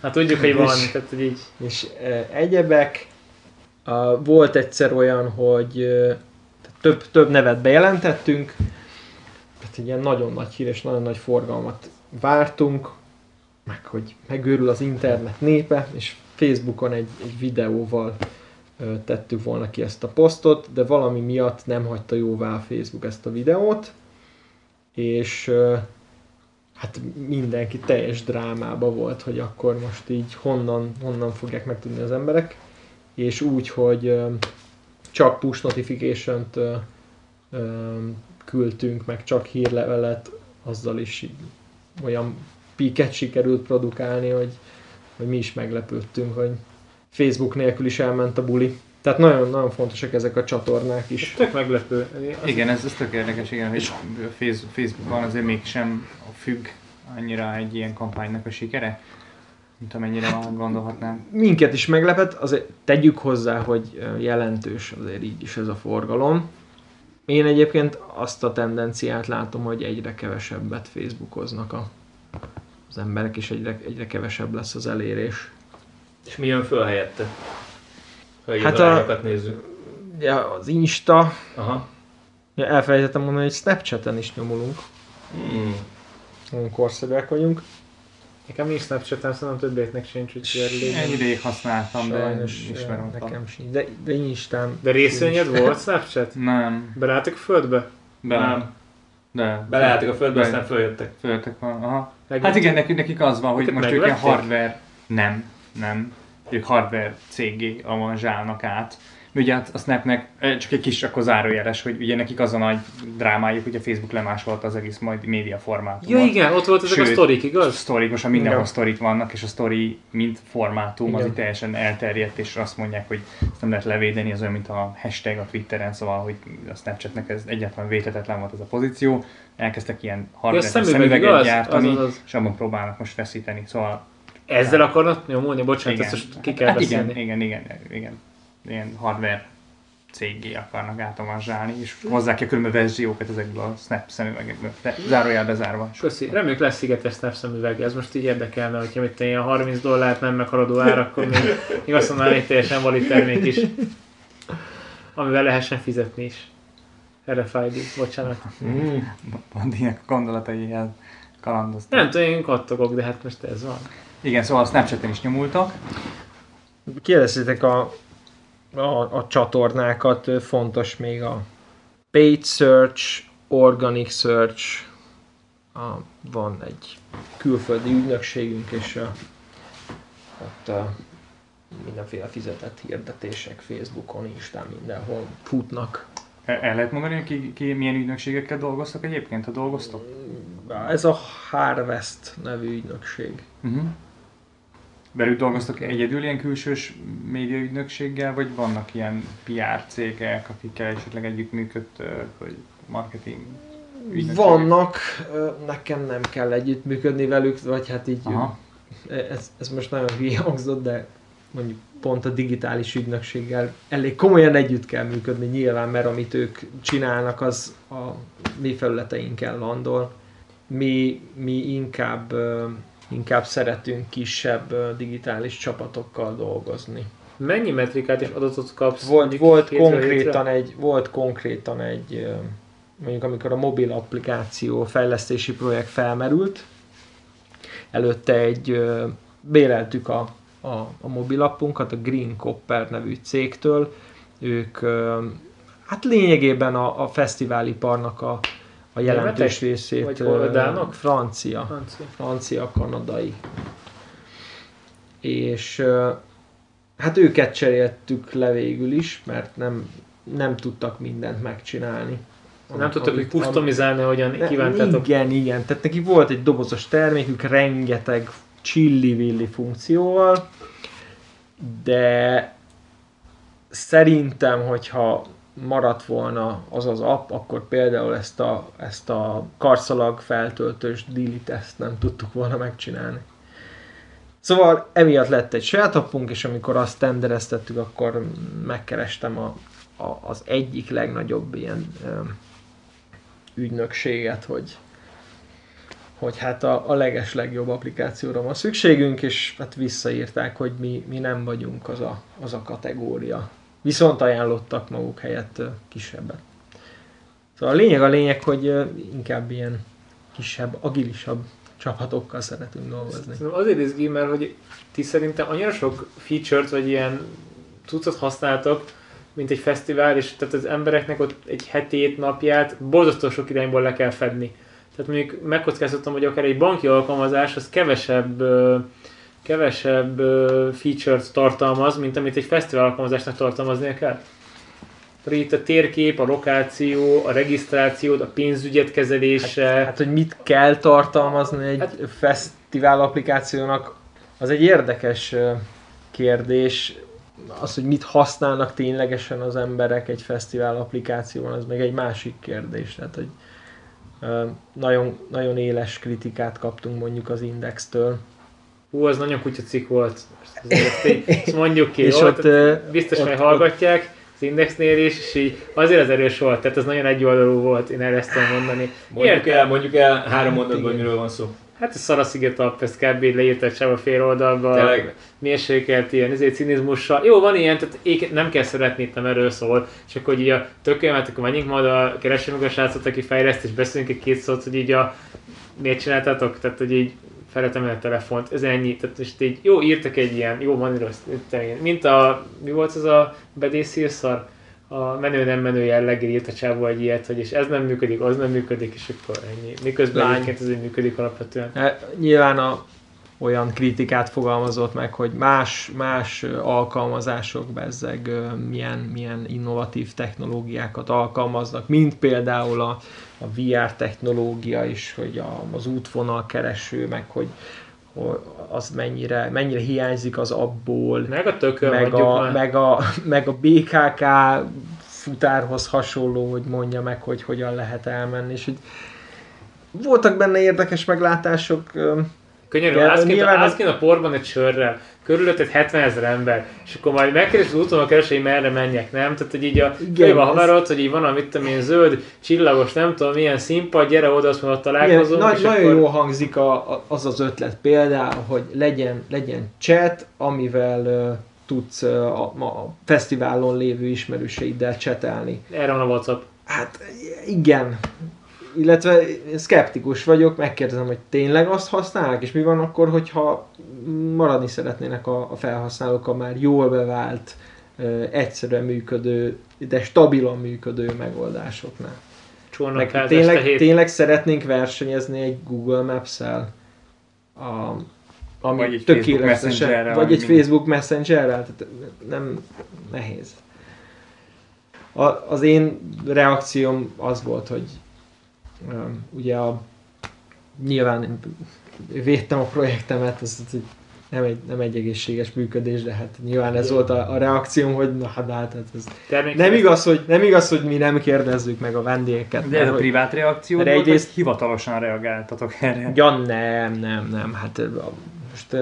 Hát tudjuk, hogy van, És- tehát hogy így. és ö, egyebek. Uh, volt egyszer olyan, hogy több, több nevet bejelentettünk, tehát egy ilyen nagyon nagy hír és nagyon nagy forgalmat vártunk, meg hogy megőrül az internet népe, és Facebookon egy, egy videóval ö, tettük volna ki ezt a posztot, de valami miatt nem hagyta jóvá a Facebook ezt a videót, és ö, hát mindenki teljes drámába volt, hogy akkor most így honnan, honnan fogják megtudni az emberek, és úgy, hogy csak push ö, küldtünk, meg csak hírlevelet, azzal is olyan piket sikerült produkálni, hogy, hogy mi is meglepődtünk, hogy Facebook nélkül is elment a buli. Tehát nagyon-nagyon fontosak ezek a csatornák is. Tök meglepő. Az- Igen, ez, ez tök érdekes, igen, hogy Facebookon azért mégsem függ annyira egy ilyen kampánynak a sikere, mint amennyire hát, gondolhatnám. Minket is meglepett, azért tegyük hozzá, hogy jelentős azért így is ez a forgalom. Én egyébként azt a tendenciát látom, hogy egyre kevesebbet Facebookoznak a, az emberek, és egyre, egyre kevesebb lesz az elérés. És mi jön föl helyette? Hát a- nézzük. Ja, az Insta, Aha. ja, elfelejtettem mondani, hogy Snapchaten is nyomulunk. Hmm. Nagyon korszerűek vagyunk. Nekem nincs Snapchatem, szerintem többétnek sincs, elég. Egy ideig használtam, de Sajnos ismerem. ö, nekem sincs. De, de Instán. De részvényed volt Snapchat? Nem, Belálltak a földbe? de Nem. De. Beleálltak a földbe, Be- aztán följöttek. Föltek van, aha. Meg- Hát igen, nekik, nekik az van, hogy Őket most ők ilyen hardware, nem, nem, ők hardware cégé avanzsálnak át. Ugye hát a Snapnek csak egy kis akkor zárójeles, hogy ugye nekik az a nagy drámájuk, hogy a Facebook lemásolta az egész majd média formátumot. Ja igen, ott volt ezek a Sőt, sztorik, igaz? Sztorik, most mindenhol Igen. sztorik vannak, és a sztori, mint formátum, az Igen. itt teljesen elterjedt, és azt mondják, hogy ezt nem lehet levédeni, az olyan, mint a hashtag a Twitteren, szóval, hogy a Snapchatnek ez egyáltalán védhetetlen volt ez a pozíció. Elkezdtek ilyen hardware szemüveg, szemüveget gyártani, Az, az, az. és abban próbálnak most feszíteni. Szóval Ezzel akarnak nyomulni? Bocsánat, igen, ezt most ki kell hát beszélni. igen, igen, igen, igen, ilyen hardware cégé akarnak átavanzsálni, és hozzák ki a különböző verziókat ezekből a Snap szemüvegekből, zárójel bezárva. Köszi. Reméljük lesz szigetes Snap szemüveg. Ez most így érdekelne, hogyha mit ilyen 30 dollárt nem meghaladó ár, akkor még, még azt mondanám, egy teljesen valid termék is. Amivel lehessen fizetni is. RFID, bocsánat. Mm. Bandinek a gondolataihez kalandoztak. Nem tudom, én kattogok, de hát most ez van. Igen, szóval a Snapchaten is nyomultak. Kérdeztétek a, a, a csatornákat, fontos még a paid search, organic search, a, van egy külföldi ügynökségünk, és a, ott a, mindenféle fizetett hirdetések Facebookon, Instán, mindenhol futnak. El el lehet mondani, ki, ki milyen ügynökségekkel dolgoztak egyébként, ha dolgoztok? Ez a Harvest nevű ügynökség. Uh-huh. Velük dolgoztok egyedül ilyen külsős médiaügynökséggel, vagy vannak ilyen PR cégek, akikkel esetleg együttműködtök, vagy marketing ügynökségek? Vannak, nekem nem kell együttműködni velük, vagy hát így Aha. ez, ez most nagyon hülye hangzott, de mondjuk pont a digitális ügynökséggel elég komolyan együtt kell működni nyilván, mert amit ők csinálnak, az a mi felületeinken landol. Mi, mi inkább, inkább szeretünk kisebb digitális csapatokkal dolgozni. Mennyi metrikát és adatot kapsz? Volt, volt, konkrétan hétre? egy, volt konkrétan egy, mondjuk amikor a mobil applikáció fejlesztési projekt felmerült, előtte egy, béreltük a, a, a mobilappunkat a Green Copper nevű cégtől, ők hát lényegében a, a fesztiváliparnak a, a jelentős részét Vagy hol, dánok? francia Francia. francia, kanadai. És hát őket cseréltük le végül is, mert nem, nem tudtak mindent megcsinálni. Nem tudtak, hogy Amit- customizálni, hogyan Ne- kívántátok. Igen, igen. Tehát neki volt egy dobozos termékük, rengeteg csilli-villi funkcióval, de szerintem, hogyha maradt volna az az app, akkor például ezt a, ezt a karszalag feltöltős delete ezt nem tudtuk volna megcsinálni. Szóval emiatt lett egy saját appunk, és amikor azt tendereztettük, akkor megkerestem a, a, az egyik legnagyobb ilyen öm, ügynökséget, hogy, hogy hát a, a leges legjobb applikációra van szükségünk, és hát visszaírták, hogy mi, mi nem vagyunk az a, az a kategória. Viszont ajánlottak maguk helyett kisebbet. Szóval a lényeg a lényeg, hogy inkább ilyen kisebb, agilisabb csapatokkal szeretünk dolgozni. Szerintem azért izgi, mert hogy ti szerintem annyira sok feature-t, vagy ilyen cuccot használtak, mint egy fesztivál, és tehát az embereknek ott egy hetét, napját borzasztó sok irányból le kell fedni. Tehát mondjuk megkockáztatom, hogy akár egy banki alkalmazás az kevesebb kevesebb ö, feature-t tartalmaz, mint amit egy fesztivál alkalmazásnak tartalmaznia kell. Itt a térkép, a lokáció, a regisztráció, a pénzügyet kezelése. Hát, hogy mit kell tartalmazni egy Hát- fesztivál applikációnak, az egy érdekes kérdés. Az, hogy mit használnak ténylegesen az emberek egy fesztivál applikációban, az meg egy másik kérdés. Tehát, hogy nagyon, nagyon éles kritikát kaptunk mondjuk az Indextől. Hú, az nagyon kutya cikk volt. Ezt, mondjuk ki, És jó? ott, ö, biztos, ott- hogy hallgatják az Indexnél is, és így azért az erős volt, tehát ez nagyon egyoldalú volt, én erre ezt tudom mondani. Mondjuk Értem. el, mondjuk el három mondatban, Igen. miről van szó. Hát ez Szarasziget app, ezt kb. a fél oldalba. Tényleg? mérsékelt ilyen ezért cinizmussal. Jó, van ilyen, tehát ég, nem kell szeretni, itt nem erről szól, csak hogy így a tökéletet, akkor menjünk majd a kereső meg a srácot, aki fejleszt, és beszélünk egy két szót, hogy így a miért csináltátok, tehát hogy így felejtem el a telefont, ez ennyi, tehát most így jó, írtak egy ilyen, jó, van rossz, mint a, mi volt az a bedészírszar? a menő nem menő jelleggel írt a csávó egy ilyet, hogy és ez nem működik, az nem működik, és akkor ennyi. Miközben Lány. egyébként ez így működik alapvetően. Hát, Nyilván a, olyan kritikát fogalmazott meg, hogy más, más alkalmazások bezzeg milyen, milyen innovatív technológiákat alkalmaznak, mint például a, a VR technológia is, hogy a, az útvonal kereső, meg hogy, az mennyire, mennyire hiányzik az abból, Meg a tökön, meg a, már. meg, a, meg a BKK futárhoz hasonló, hogy mondja meg, hogy hogyan lehet elmenni, és hogy voltak benne érdekes meglátások, Könyörű, állsz kint, állsz kint a porban egy sörrel, körülötted 70 ezer ember, és akkor majd megkeresed az úton a kereső, hogy merre menjek, nem? Tehát, hogy így a, Igen, Igen, a haverod, hogy így van a, mit tudom én, zöld, csillagos, nem tudom, milyen színpad, gyere oda, azt mondod, Igen, találkozunk, nagy, nagyon akkor... jó hangzik a, a, az az ötlet például, hogy legyen, legyen chat, amivel uh, tudsz uh, a, a fesztiválon lévő ismerőseiddel csetelni. Erre van a WhatsApp. Hát igen, illetve szkeptikus vagyok, megkérdezem, hogy tényleg azt használnak, és mi van akkor, hogyha maradni szeretnének a, a felhasználók a már jól bevált, egyszerűen működő, de stabilan működő megoldásoknál. Meg tényleg, hét. tényleg szeretnénk versenyezni egy Google Maps-el, a, ami Vagy egy Facebook tökéletesen, vagy egy minden- Facebook Messengerrel, tehát nem nehéz. A, az én reakcióm az volt, hogy ugye a, nyilván én védtem a projektemet, ez, ez nem egy, nem egy egészséges működés, de hát nyilván ez volt a, a reakcióm, hogy na hát, hát ez Termék- nem igaz, hogy, nem igaz, hogy mi nem kérdezzük meg a vendégeket. De ez a privát reakció mert volt, egyrészt- hivatalosan reagáltatok erre? Ja, nem, nem, nem. Hát most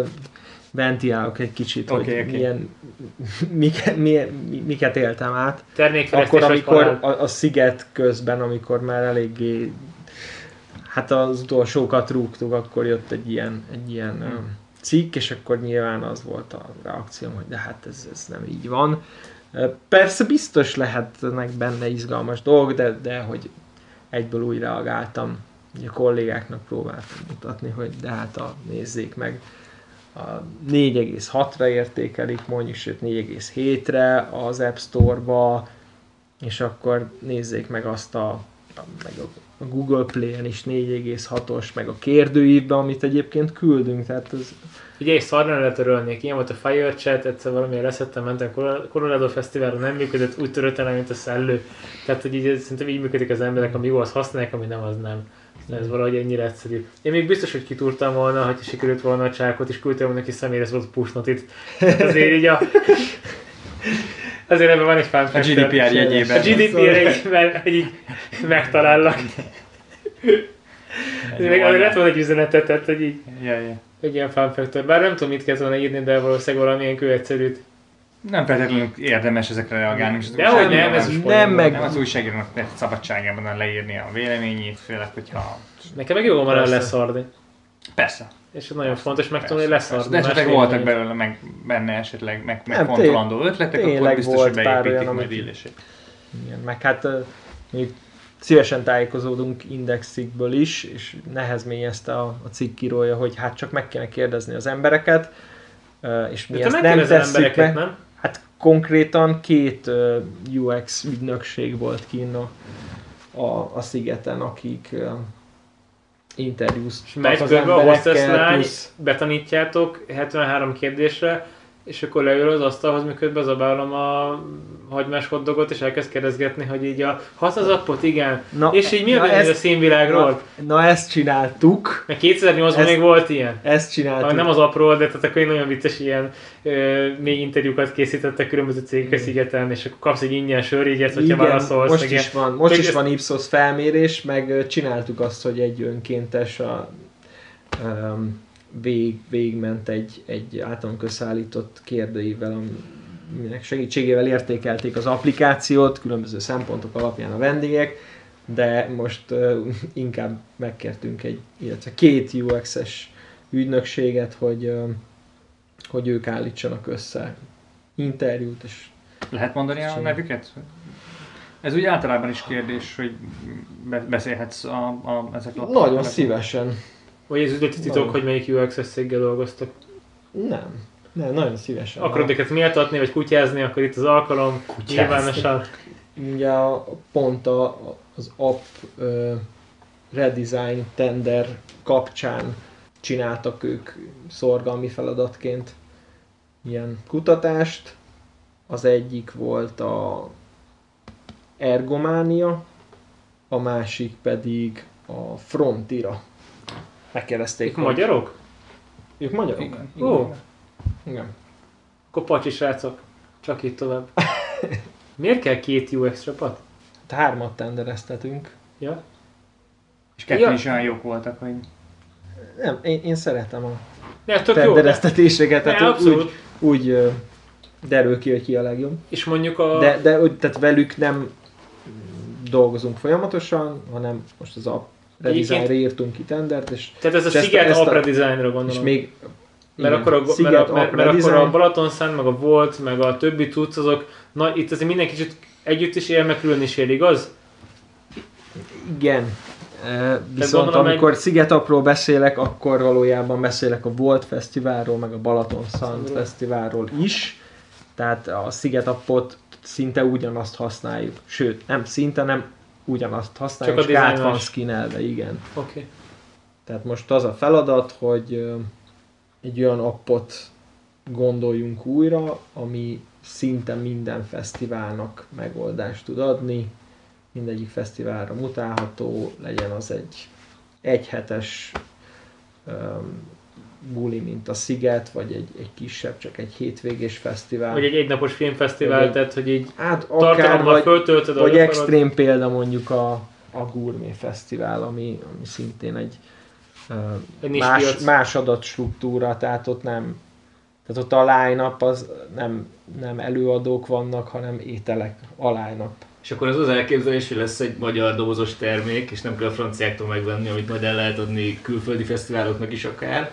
ö, ventilálok egy kicsit, Oké, hogy oké. milyen, miket, milyen, mi- miket éltem át. Akkor, amikor a, a sziget közben, amikor már eléggé hát az utolsókat rúgtuk, akkor jött egy ilyen, egy ilyen ö, cikk, és akkor nyilván az volt a reakcióm, hogy de hát ez, ez nem így van. Persze biztos lehetnek benne izgalmas dolgok, de, de hogy egyből úgy reagáltam, a kollégáknak próbáltam mutatni, hogy de hát a, nézzék meg, 4,6-ra értékelik mondjuk, sőt 4,7-re az App Store-ba, és akkor nézzék meg azt a, meg a, Google Play-en is 4,6-os, meg a kérdőívben, amit egyébként küldünk, tehát ez Ugye egy szarra letörölnék, ilyen volt a Fire Chat, egyszer valamilyen leszettem, mentem Colorado Fesztiválra, nem működött, úgy törött el, mint a szellő. Tehát, hogy így, szerintem így működik az emberek, ami jó, az használják, ami nem, az nem. Ez valahogy ennyire egyszerű. Én még biztos, hogy kitúrtam volna, hogy sikerült volna a csákot, és küldtem neki személyre szólt a push notit. Tehát azért így a... Azért ebben van egy fun A. GDPR jegyében. A GDPR jegyében, hogy így megtalállak. Még azért lett volna egy üzenetet, tehát hogy így Ja, ja. egy ilyen factor. Bár nem tudom, mit kellett volna írni, de valószínűleg valamilyen kőegyszerűt. Nem feltétlenül érdemes ezekre reagálni. és az Dehogy nem, ez nem meg- Nem az újságírónak szabadságában leírni a véleményét, főleg, hogyha... Nekem meg jó van Persze. leszarni. Persze. És ez nagyon fontos megtanulni, hogy leszarni. De esetleg voltak belőle meg, benne esetleg meg, Nem, megfontolandó ötletek, akkor biztos, hogy beépítik majd illését. Igen, meg hát mondjuk szívesen tájékozódunk indexikből is, és nehezményezte a, a cikkírója, hogy hát csak meg kéne kérdezni az embereket, és mi De te ezt nem tesszük embereket, meg. nem? Konkrétan két UX ügynökség volt kinn a, a, a szigeten, akik interjúztak megy az a emberekkel, lány, plusz betanítjátok 73 kérdésre, és akkor leül az asztalhoz, miközben zabálom a hagymás hoddogot, és elkezd kérdezgetni, hogy így a hasz az appot, igen. Na, és így mi a vélemény a színvilágról? Na, na ezt csináltuk, Mert 2008-ban ezt- még volt ilyen. ezt csináltuk. Ami nem az apról, de tehát akkor így nagyon vicces ilyen ö, mély interjúkat készítettek különböző cégek a szigeten, és akkor kapsz egy ingyen sörjegyet, hogyha Igen, válaszolsz. most is van, most Meg is ezt- van Ipsos felmérés, meg csináltuk azt, hogy egy önkéntes a, um, vég, végment egy, egy általunk összeállított kérdőível, aminek segítségével értékelték az applikációt, különböző szempontok alapján a vendégek, de most uh, inkább megkértünk egy, illetve két UX-es ügynökséget, hogy, uh, hogy ők állítsanak össze interjút, és Lehet mondani a nevüket? Ez úgy általában is kérdés, hogy be- beszélhetsz a, a, ezekről a nagyon szívesen. Vagy ez üzleti titok, hogy melyik UX-es céggel dolgoztak. Nem. Nem, nagyon szívesen. Akarod őket méltatni, vagy kutyázni, akkor itt az alkalom. Kutyázni. Nyilvánosan. Ugye a, pont a, az app ö, redesign tender kapcsán csináltak ők szorgalmi feladatként ilyen kutatást. Az egyik volt a ergománia, a másik pedig a frontira. Megkérdezték, Ők hogy- magyarok? Ők magyarok? Igen. Ó, Igen. akkor pacsi srácok. Csak itt tovább. [laughs] Miért kell két UX csapat? Hát hármat tendereztetünk. Ja? És kettő Ja. is olyan jók voltak, hogy Nem, én, én szeretem a Ne, tök tendereztetéseket, Ne, tehát úgy, abszolút. úgy ö, derül ki, hogy ki a legjobb. És mondjuk a... De, de úgy, tehát velük nem dolgozunk folyamatosan, hanem most az a redesignre írtunk ki tendert, és, Tehát ez a Sziget ezt a- Opera Designra gondolom. és még Mert igen, akkor, a, Sziget mert, a, mert, mert akkor a Balatonszán, meg a Volt, meg a többi tudsz, azok, na, itt azért minden kicsit együtt is él, meg külön is él, igaz? Igen. E, Viszont gondolom, amikor Szigetapról beszélek, akkor valójában beszélek a Volt Fesztiválról, meg a Balaton Sound. Fesztiválról is. Tehát a Szigetapot szinte ugyanazt használjuk. Sőt, nem szinte, nem ugyanazt használjuk, Csak csak át van skinelve, igen. Oké. Okay. Tehát most az a feladat, hogy egy olyan appot gondoljunk újra, ami szinte minden fesztiválnak megoldást tud adni, mindegyik fesztiválra mutálható, legyen az egy egyhetes um, buli, mint a Sziget, vagy egy, egy kisebb, csak egy hétvégés fesztivál. Vagy egy egynapos filmfesztivál, egy- tehát hogy így hát akár, tartalommal vagy, föltöltöd, vagy extrém példa mondjuk a, a Gourmet Fesztivál, ami, ami szintén egy Egy más, piac. más adatstruktúra, tehát ott nem tehát ott a line az nem, nem előadók vannak, hanem ételek a line És akkor az az elképzelés, hogy lesz egy magyar dobozos termék, és nem kell a franciáktól megvenni, amit majd el lehet adni külföldi fesztiváloknak is akár.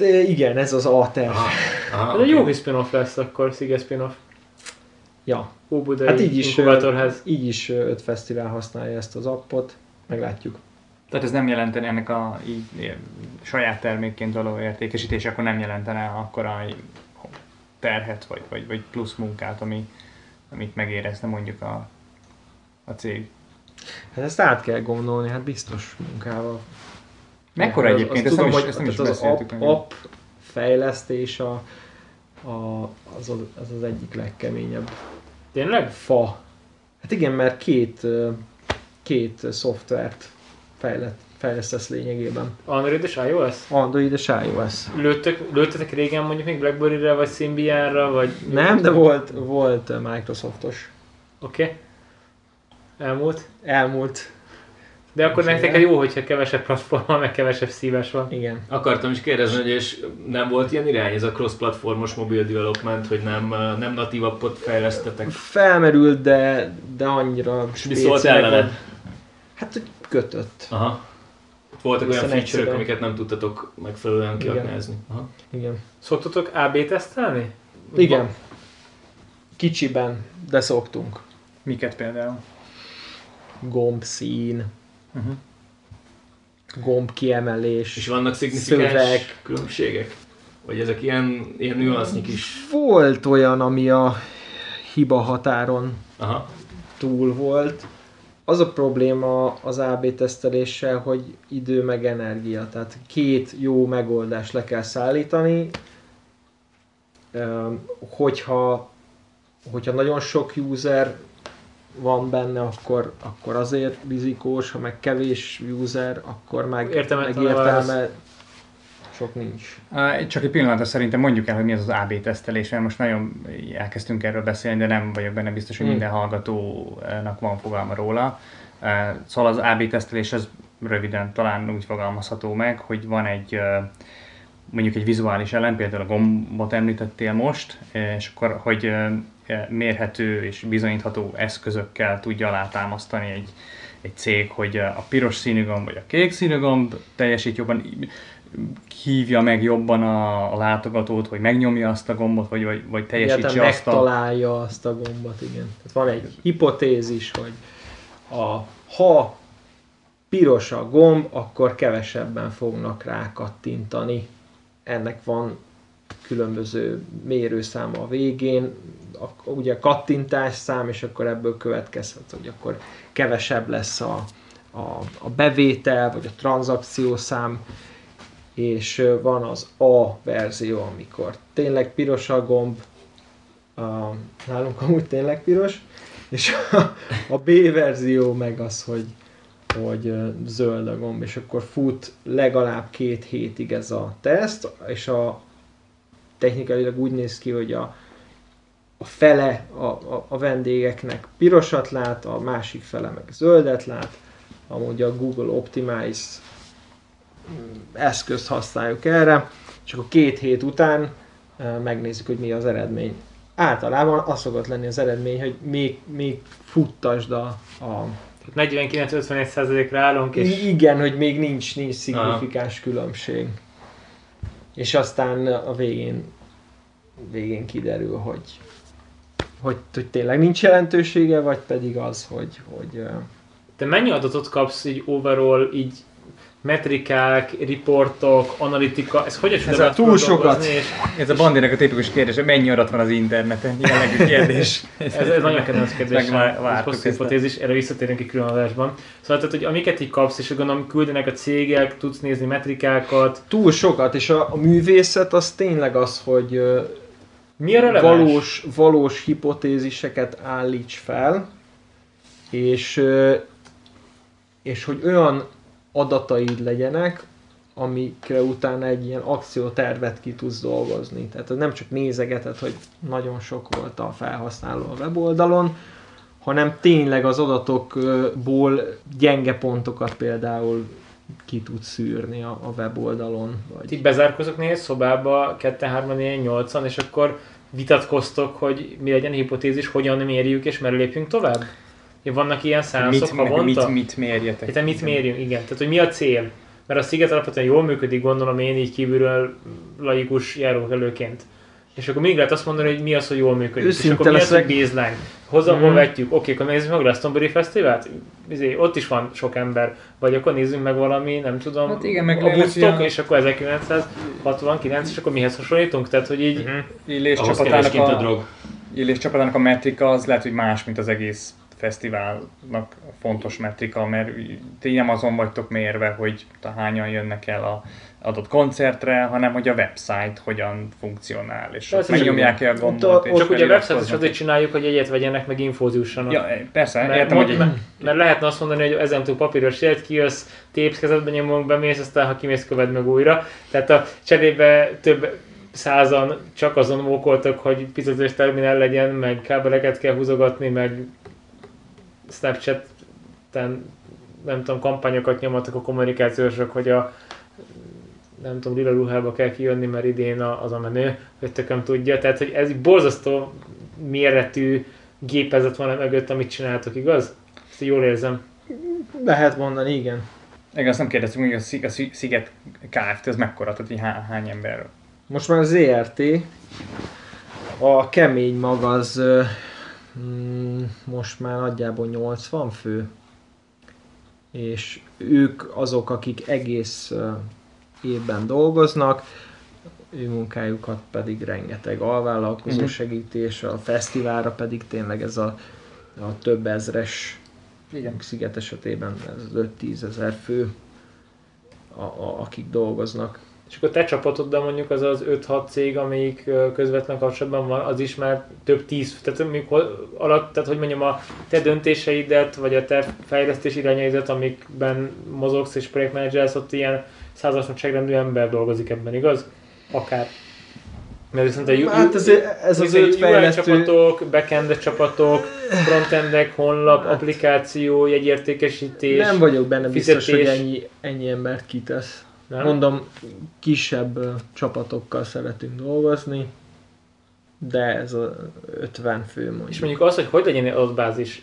Hát eh, igen, ez az A terv. Aha, Ez egy jó kis spin-off lesz akkor, Sziget spin-off. Ja, Óbudai hát így is, inkubátorház. így is ö, öt fesztivál használja ezt az appot, meglátjuk. Tehát ez nem jelenteni ennek a így, saját termékként való értékesítés, akkor nem jelentene akkora terhet, vagy, vagy, vagy plusz munkát, ami, amit megérezne mondjuk a, a cég. Hát ezt át kell gondolni, hát biztos munkával. Mekkora Az- egyébként, azt ezt nem is, ezt nem is az beszéltük app, app fejlesztés a, a, az, az, az az egyik legkeményebb Tényleg? fa. Hát igen, mert két, két szoftvert fejlett, fejlesztesz lényegében. Android és iOS? Android és iOS. Lőttek, lőttetek régen mondjuk még Blackberry-re, vagy Symbian-ra, vagy... Nem, de volt, volt Microsoftos. Oké. Okay. Elmúlt. Elmúlt. De akkor Igen. nektek jó, hogyha kevesebb platform van, meg kevesebb szívás van. Igen. Akartam is kérdezni, hogy és nem volt ilyen irány, ez a cross-platformos mobil development, hogy nem, nem natív appot fejlesztetek? Felmerült, de, de annyira Mi szólt ellene? Hát, hogy kötött. Aha. Voltak olyan Hiszen feature amiket nem tudtatok megfelelően Igen. kiaknázni. Aha. Igen. Szoktatok AB tesztelni? Igen. Kicsiben, de szoktunk. Miket például? Gomb szín, Uh-huh. gomb kiemelés. És vannak szignifikáns Szöveg. különbségek? Vagy ezek ilyen, ilyen nüansznyik is? Volt olyan, ami a hiba határon Aha. túl volt. Az a probléma az AB teszteléssel, hogy idő meg energia. Tehát két jó megoldást le kell szállítani. Hogyha, hogyha nagyon sok user van benne, akkor, akkor azért rizikós, ha meg kevés user, akkor meg, Értelmetlen meg értelme sok nincs. Csak egy pillanatra szerintem mondjuk el, hogy mi az az AB tesztelés, mert most nagyon elkezdtünk erről beszélni, de nem vagyok benne biztos, hogy Hmm. minden hallgatónak van fogalma róla. Szóval az AB tesztelés az röviden talán úgy fogalmazható meg, hogy van egy mondjuk egy vizuális elem, például a gombot említettél most, és akkor, hogy mérhető és bizonyítható eszközökkel tudja alátámasztani egy, egy cég, hogy a piros színű gomb vagy a kék színű gomb teljesít jobban, hívja meg jobban a, a látogatót, hogy megnyomja azt a gombot, vagy, vagy, vagy teljesítse Egyáltalán azt a... megtalálja azt a gombot, igen. Tehát van egy hipotézis, hogy a, ha piros a gomb, akkor kevesebben fognak rá kattintani. Ennek van különböző mérőszáma a végén, a, ugye kattintás szám, és akkor ebből következhet, hogy akkor kevesebb lesz a, a, a bevétel, vagy a tranzakciószám, és van az A verzió, amikor tényleg piros a gomb, a, nálunk amúgy tényleg piros, és a, a B verzió meg az, hogy, hogy zöld a gomb, és akkor fut legalább két hétig ez a teszt, és a technikailag úgy néz ki, hogy a, a fele a, a, a vendégeknek pirosat lát, a másik fele meg zöldet lát, amúgy a Google Optimize mm, eszközt használjuk erre, és akkor két hét után eh, megnézzük, hogy mi az eredmény. Általában az szokott lenni az eredmény, hogy még, még futtasd a, a 49-51%-ra állunk, és igen, hogy még nincs, nincs szignifikáns különbség. És aztán a végén, végén kiderül, hogy, hogy, hogy tényleg nincs jelentősége, vagy pedig az, hogy, hogy te mennyi adatot kapsz így overall, így metrikák, riportok, analitika, ez hogyan Ez a túl sokat. És Ez a bandinak a tipikus kérdés, hogy mennyi adat van az interneten? Jellegű [laughs] kérdés. ez, ez nagyon kedvenc kérdés, Meg már ez hosszú hipotézis, erre visszatérünk egy külön adásban. Szóval tehát, hogy amiket így kapsz, és gondolom küldenek a cégek, tudsz nézni metrikákat, túl sokat, és a, a művészet az tényleg az, hogy mi a releváns? valós, valós hipotéziseket állíts fel, és, és hogy olyan adataid legyenek, amikre utána egy ilyen akciótervet ki tudsz dolgozni. Tehát nem csak nézegeted, hogy nagyon sok volt a felhasználó a weboldalon, hanem tényleg az adatokból gyenge pontokat például ki tudsz szűrni a, a weboldalon. Vagy... Itt bezárkozok négy szobába, 2 3 4 8 és akkor vitatkoztok, hogy mi legyen a hipotézis, hogyan mérjük és merre lépjünk tovább? Vannak ilyen számszok mit, havonta? mit, mit mérjetek? Itt mit mérjünk, igen. Tehát, hogy mi a cél? Mert a sziget alapvetően jól működik, gondolom én így kívülről laikus járókelőként. És akkor még lehet azt mondani, hogy mi az, hogy jól működik. és Őszinte akkor mi az, hogy leszek. baseline? Hozzá, hol Mhm. vetjük? Oké, akkor nézzük meg a Glastonbury Fesztivált? Izé, ott is van sok ember. Vagy akkor nézzünk meg valami, nem tudom, Hát igen, meg a Woodstock, a- és akkor 1969, és akkor mihez hasonlítunk? Tehát, hogy így... Mhm. Illés csapatának a a, drog. Illés csapatának a metrika az lehet, hogy más, mint az egész fesztiválnak a fontos metrika, mert ti nem azon vagytok mérve, hogy hányan jönnek el a adott koncertre, hanem hogy a website hogyan funkcionál, és Persze, megnyomják-e a ott gombot, a- és Csak ugye a website is azért csináljuk, hogy egyet vegyenek, meg infót jussanak. Ja, persze, Mert, értem, hogy mert, mert lehetne azt mondani, hogy ezen túl papíros jelet, kijössz, tépsz, kezedbe nyomunk, bemész, aztán ha kimész, követ meg újra. Tehát a cserébe több százan csak azon mókoltak, hogy fizetős terminál legyen, meg kábeleket kell húzogatni, meg Snapchat-en nem tudom, kampányokat nyomadtak a kommunikációsok, hogy a nem tudom, lila ruhába kell kijönni, mert idén a- az a menő, hogy tököm tudja. Tehát, hogy ez egy borzasztó méretű gépezet van mögött, amit csináltok, igaz? Ezt jól érzem. Lehet mondani, igen. Igen, azt nem kérdeztük, hogy a, Szig- a Szig- Sziget Kft. az mekkora, tehát így há- hány ember? Most már az ZRT, a kemény mag az most már nagyjából 80 fő, és ők azok, akik egész évben dolgoznak. ő munkájukat pedig rengeteg alvállalkozó Mhm. segítés, a fesztiválra pedig tényleg ez a, a több ezres Igen. sziget esetében ez 5-10 ezer fő, a, a, akik dolgoznak. És akkor te csapatoddal mondjuk az az 5-6 cég, amelyik közvetlen kapcsolatban van, az is már több tíz, tehát hol- alatt, tehát hogy mondjam, a te döntéseidet, vagy a te fejlesztés irányaidat, amikben mozogsz és projektmenedzselsz, ott ilyen százas nagyságrendű ember dolgozik ebben, igaz? Akár. Mert viszont a Hát ez, ez az UI öt fejlesztő, csapatok, backend csapatok, frontendek, honlap, Hát- applikáció, jegyértékesítés. nem vagyok benne biztos, fizetés. hogy ennyi, ennyi embert kitesz. Nem? Mondom, kisebb csapatokkal szeretünk dolgozni, de ez a 50 fő mondjuk. És mondjuk az, hogy hogy legyen egy adatbázis,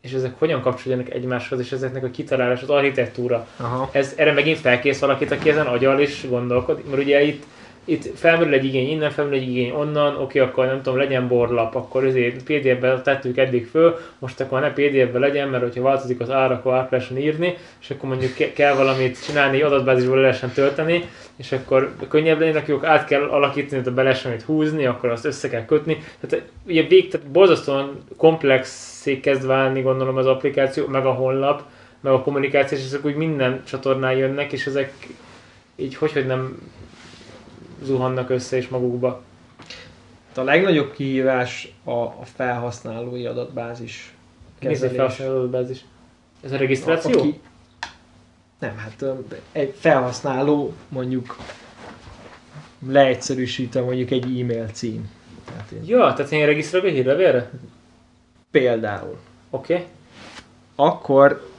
és ezek hogyan kapcsolódjanak egymáshoz, és ezeknek a kitalálás, az architektúra, Aha. ez, erre megint felkész valakit, aki ezen agyal is gondolkodik, mert ugye itt, itt felmerül egy igény innen, felmerül egy igény onnan, oké, akkor nem tudom, legyen borlap, akkor ezért PDF-be tettük eddig föl, most akkor ne PDF-be legyen, mert hogyha változik az ár, akkor át lehessen írni, és akkor mondjuk ke- kell valamit csinálni, adatbázisból le lehessen tölteni, és akkor könnyebb legyen nekik, át kell alakítani, hogy be lehessen húzni, akkor azt össze kell kötni. Tehát ugye vég, tehát borzasztóan komplexé kezd válni, gondolom az applikáció, meg a honlap, meg a kommunikáció, és ezek úgy minden csatornán jönnek, és ezek így hogy, hogy nem zuhannak össze és magukba. A legnagyobb kihívás a, a felhasználói adatbázis kezelés. felhasználó adatbázis? Ez a regisztráció? Aki, nem, hát egy felhasználó mondjuk leegyszerűsítve mondjuk egy e-mail cím. Tehát én, Ja, tehát én regisztrálok egy hírlevélre? például. Oké. Okay. Akkor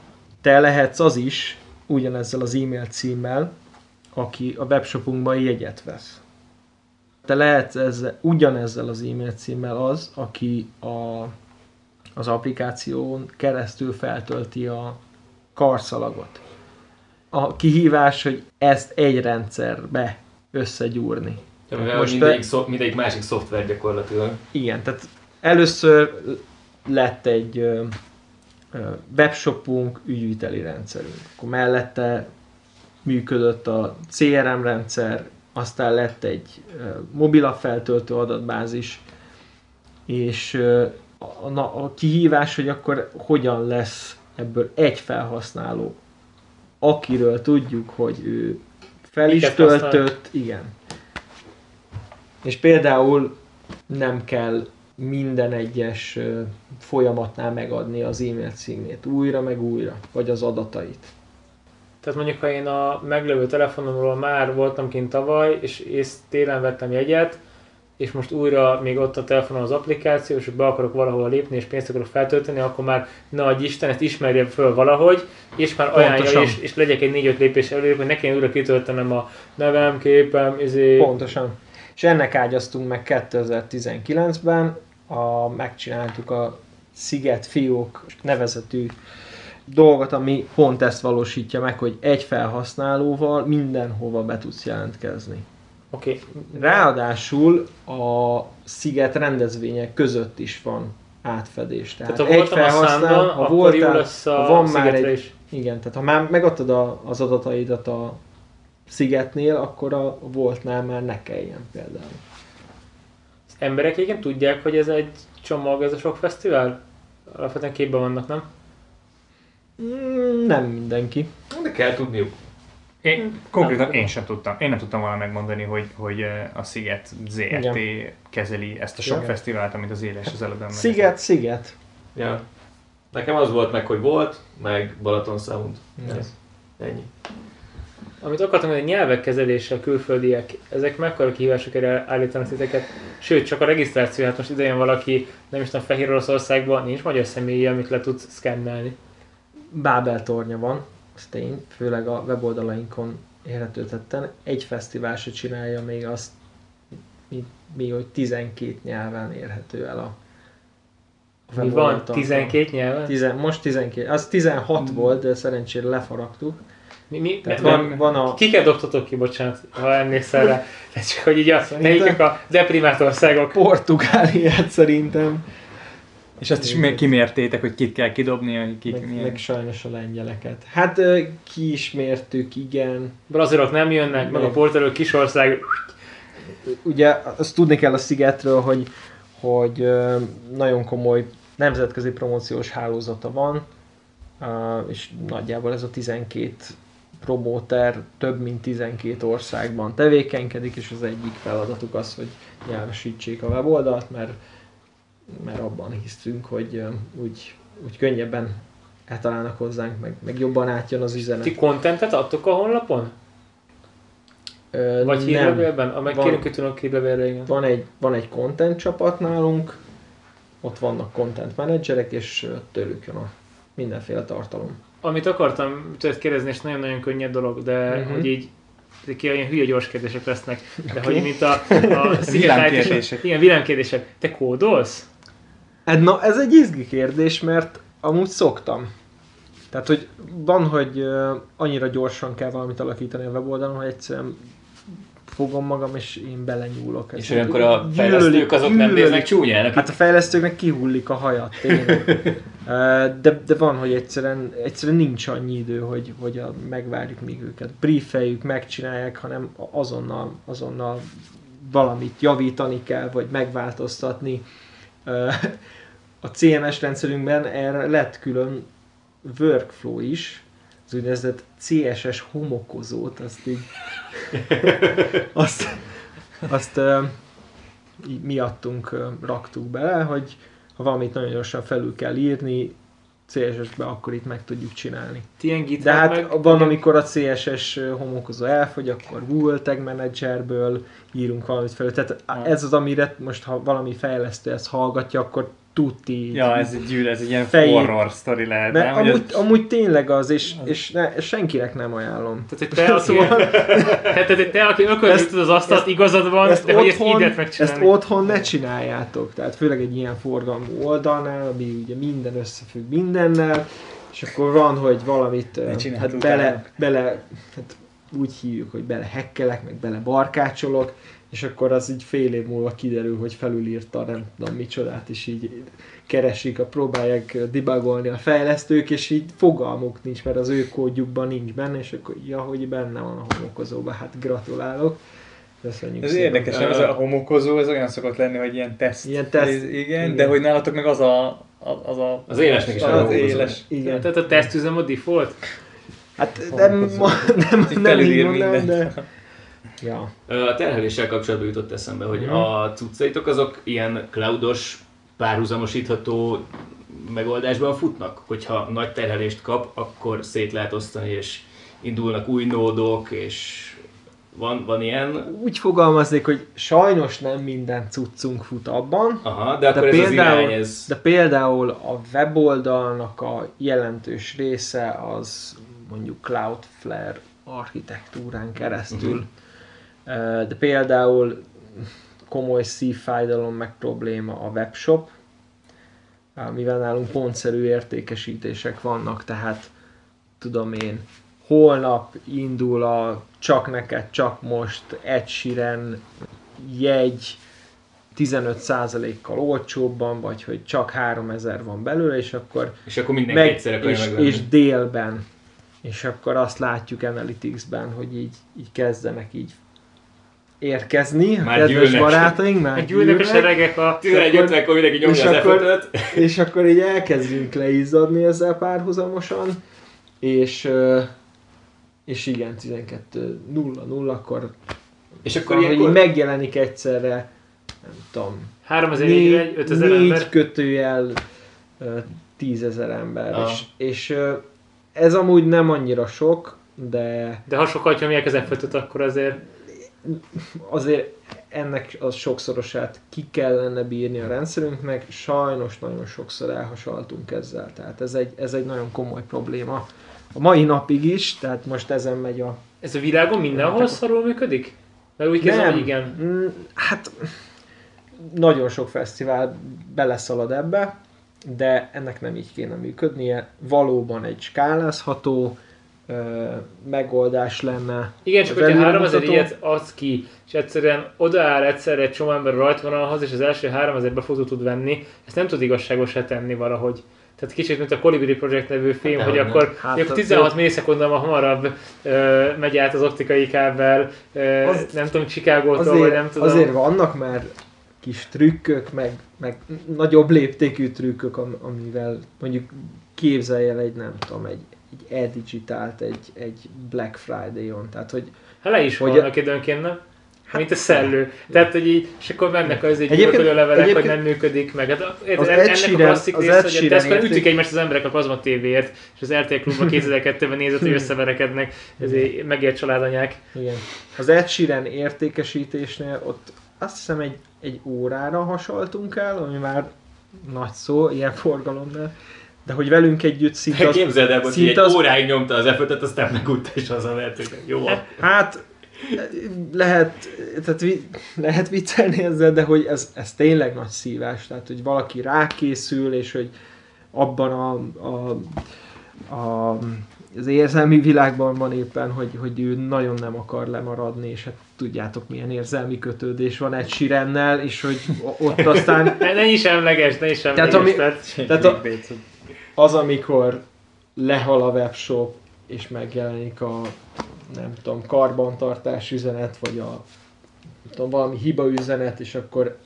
te lehetsz az is, ugyanezzel az e-mail címmel, aki a webshopunkban jegyet vesz. Te lehetsz ezzel, ugyanezzel az e-mail címmel az, aki a, az applikáción keresztül feltölti a karszalagot. A kihívás, hogy ezt egy rendszerbe összegyúrni. Mivel Most mindegyik, te- szó, mindegyik másik szoftver gyakorlatilag. Igen, tehát először lett egy webshopunk, ügyviteli rendszerünk. Akkor mellette működött a CRM rendszer, aztán lett egy ö, mobilap feltöltő adatbázis, és a, kihívás, hogy akkor hogyan lesz ebből egy felhasználó, akiről tudjuk, hogy ő fel is Miket használ? töltött, igen. És például nem kell minden egyes folyamatnál megadni az e-mail címét újra meg újra, vagy az adatait. Tehát mondjuk, ha én a meglévő telefonomról már voltam kint tavaly, és, és télen vettem jegyet, és most újra még ott a telefonon az applikáció, és be akarok valahol lépni, és pénzt akarok feltölteni, akkor már ne adj Isten, ezt ismerje föl valahogy, és már ajánlja, Pontosan. és, és legyek egy 4-5 lépés előrébb, hogy ne kelljen újra kitöltenem a nevem, képem, izé... Pontosan. És ennek ágyaztunk meg 2019-ben, a, megcsináltuk a Sziget Fiók nevezetű dolgot, ami pont ezt valósítja meg, hogy egy felhasználóval mindenhova be tudsz jelentkezni. Oké. Ráadásul a sziget rendezvények között is van átfedés. Tehát, Tehát ha voltam a Szándon, ha voltál, ha a van már egy, is. igen, tehát ha már megadtad a, az adataidat a szigetnél, akkor a voltnál már ne kelljen például. Az emberek igen tudják, hogy ez egy csomag, ez a sok fesztivál? Alapvetően képben vannak, nem? Mm, nem mindenki. De kell tudniuk. Én, konkrétan én sem tudtam. Én nem tudtam volna megmondani, hogy, hogy eh, a Sziget ZRT Igen. kezeli ezt a sok Igen. fesztivált, amit az éles az előbb. Sziget, sziget. Ja. Nekem az volt meg, hogy volt, meg Balaton Sound. Igen. Ez. Ennyi. Amit akartam mondani, nyelvek kezelése, külföldiek, ezek mekkora kihívások erre állítanak titeket? Sőt, csak a regisztráció, hát most ide jön valaki, nem is tudom, Fehér Oroszországban, nincs magyar személyi, amit le tudsz szkennelni. Bábel tornya van, az tény, főleg a weboldalainkon érhető tetten. Egy fesztivál se csinálja még azt, mi, mi hogy 12 nyelven érhető el a, Mi van? weboldalon. 12 nyelven? Tizen, most 12, az 16 volt, de szerencsére lefaragtuk. Mi, mi, Tehát nem, van, van a... Kiket oktatok ki, bocsánat, ha emlékszel rá. [laughs] Csak hogy így a, melyikek a deprimált országok. Portugáliát szerintem, És azt is mi- kimértétek, hogy kit kell kidobni, hogy kik meg, milyen... meg sajnos a lengyeleket. Hát ö, kiismertük, igen. Brazilok nem jönnek, meg a Meg. portelő kisország, ugye azt tudni kell a Szigetről, hogy, hogy nagyon komoly nemzetközi promóciós hálózata van, és nagyjából ez a 12 promóter több mint 12 országban tevékenykedik, és az egyik feladatuk az, hogy nyelvesítsék a weboldalt, mert, mert abban hiszünk, hogy úgy, úgy könnyebben eltalálnak hozzánk, meg, meg jobban átjön az üzenet. Ti kontentet adtok a honlapon? Ö, Vagy hírlevélben? Amely Van. kérünk, hogy tudunk hírlevélre, igen. Van egy, van egy content csapat nálunk, ott vannak content menedzserek, és tőlük jön a mindenféle tartalom. Amit akartam tőled kérdezni, és nagyon-nagyon könnyed dolog, de Mhm. hogy így ezek ilyen hülye gyors kérdések lesznek, de Oké. hogy mint a, a [laughs] Villámkérdések. Igen, villámkérdések. Te kódolsz? Ez, na, ez egy izgi kérdés, mert amúgy szoktam. Tehát, hogy van, hogy annyira gyorsan kell valamit alakítani a weboldalon, hogy egyszerűen fogom magam, és én belenyúlok. És olyankor a gyűlölik- fejlesztők azok nem gyűlölik. néznek csúnyán, akik Hát a fejlesztőknek kihullik a tényleg. [laughs] Ö, de, de van, hogy egyszerűen, egyszerűen nincs annyi idő, hogy, hogy a, megvárjuk, míg őket briefeljük, megcsinálják, hanem azonnal, azonnal valamit javítani kell, vagy megváltoztatni. A CMS rendszerünkben erre lett külön workflow is, az úgynevezett CSS homokozót, azt így [laughs] azt, azt így miattunk raktuk bele, hogy ha valamit nagyon gyorsan felül kell írni, CSS-be akkor itt meg tudjuk csinálni. Ti De hát meg, van, igen. amikor a CSS homokozó elfogy, akkor Google Tag Managerből írunk valamit felül. Tehát ez az, amire most, ha valami fejlesztő ezt hallgatja, akkor tuti. Ja, ez egy, gyűl, ez egy ilyen Fejét. horror sztori lehet, Mert nem? Hogy amúgy, ez- amúgy tényleg az, és, és ne, senkinek nem ajánlom. Tehát, hogy te, aki, Szóval- [laughs] tehát, hogy te, aki Ezt- ökölnyűjtöd az asztalt, ezt- igazad van, ezt de hogy ezt így otthon, lehet ezt megcsinálni. otthon ne csináljátok. Tehát főleg egy ilyen forgalmú oldalnál, ami ugye minden összefügg mindennel, és akkor van, hogy valamit hát bele, bele, hát úgy hívjuk, hogy bele hekkelek, meg bele barkácsolok, és akkor az így fél év múlva kiderül, hogy felülírta nem tudom micsodát, és így keresik, a próbálják debugolni a fejlesztők, és így fogalmuk nincs, mert az ő kódjukban nincs benne, és akkor ja, hogy benne van a homokozóban, hát gratulálok. Köszönjük Ez szépen. érdekes, nem? Ez a homokozó, ez olyan szokott lenni, hogy ilyen teszt. Ilyen teszt. Ez- Igen, Igen. de hogy nálatok meg az a... Az, a, Az élesnek is az, az éles. Igen. Tehát a tesztüzem a default? Hát nem, Homokozó. ma, [laughs] nem, Így nem felülír így mondanám, mindent. de... Ja. A terheléssel kapcsolatban jutott eszembe, hogy Mhm. a cuccaitok azok ilyen cloudos, párhuzamosítható megoldásban futnak? Hogyha nagy terhelést kap, akkor szét lehet osztani, és indulnak új nódok, és van, van ilyen? Úgy fogalmaznék, hogy sajnos nem minden cuccunk fut abban, Aha, de akkor ez az irány, ez... de például a weboldalnak a jelentős része az mondjuk Cloudflare architektúrán keresztül. Uh-huh. De például komoly szívfájdalom meg probléma a webshop, mivel nálunk pontszerű értékesítések vannak, tehát tudom én, holnap indul a csak neked, csak most egy siren jegy 15%-kal olcsóbban, vagy hogy csak 3000 van belőle, és akkor És akkor mindenki meg, egyszer akarja és, megvenni. és délben. És akkor azt látjuk Analytics-ben, hogy így, így kezdenek így érkezni Már a kedves gyűlnek. barátaink, [laughs] már Gyűlnek a gyűlnek, seregek a... 11.50-kor mindenki nyomja és az akkor- F5-öt. és akkor így elkezdünk leizzadni ezzel párhuzamosan, és, és igen, 12.00-akkor És akkor akkor így ilyenkor... megjelenik egyszerre, nem tudom, 3000 négy, egy 5000 négy ember. kötőjel ö, tízezer ember, Ah. és, és ez amúgy nem annyira sok, de De ha sokat nyomják az f akkor azért azért ennek a sokszorosát ki kellene bírni a rendszerünknek, sajnos nagyon sokszor elhasaltunk ezzel, tehát ez egy, ez egy nagyon komoly probléma. A mai napig is, tehát most ezen megy a... ez a világon mindenhol szarul működik? Mert úgy kezdem, hogy igen. Mm, Hát nagyon sok fesztivál beleszalad ebbe, de ennek nem így kéne működnie. Valóban egy skálázható megoldás lenne. Igen, csak hogyha 3000 előmutató- ilyet adsz ki, és egyszerűen odaáll egyszerre egy csomó ember a rajtvonalhoz, és az első 3000 befutó tud venni, ezt nem tud igazságosá tenni valahogy. Tehát kicsit, mint a Colibri Project nevű film, Hát hogy dehogy akkor, Hát hát, a- 16 millisekundummal hamarabb ö, megy át az optikai kábel, ö, Az- nem tudom, Chicagótól, vagy Azért, nem tudom. azért vannak már kis trükkök, meg, meg nagyobb léptékű trükkök, am- amivel mondjuk képzelj el egy, nem tudom, egy, egy e-digitált egy, egy Black Friday-on. Tehát, hogy Hát le is Hogy- vannak időnként, nem? mint a szellő. Tehát, hogy így, és akkor mennek az így Egyébként- gyilkoló levelek, hogy nem működik meg. Hát, a- Az ennek a Sheeran- klasszik az rész, hogy érték- ütik egymást az emberek a Plasma TV-ért, és az RTL klubban 2002-ben nézett, hogy összeverekednek, ezért megért családanyák. igen. Az Ed Sheeran értékesítésnél ott azt hiszem egy, egy órára hasaltunk el, ami már nagy szó, ilyen forgalomnál, de hogy velünk együtt szinte az, Képzeld el, hogy egy az- óráig nyomta az f aztán megutta és hazavert, hogy jó. Hát lehet, tehát vi, lehet viccelni ezzel, de hogy ez, ez tényleg nagy szívás, tehát hogy valaki rákészül, és hogy abban a, a, a az érzelmi világban van éppen, hogy, hogy ő nagyon nem akar lemaradni, és hát tudjátok milyen érzelmi kötődés van egy sirennel, és hogy ott aztán Ne, ne is emleges, ne is Tehát emleges. ami- Tehát, Tehát a- az, amikor lehal a webshop, és megjelenik a nem tudom, karbantartás üzenet, vagy a nem tudom, valami hiba üzenet, és akkor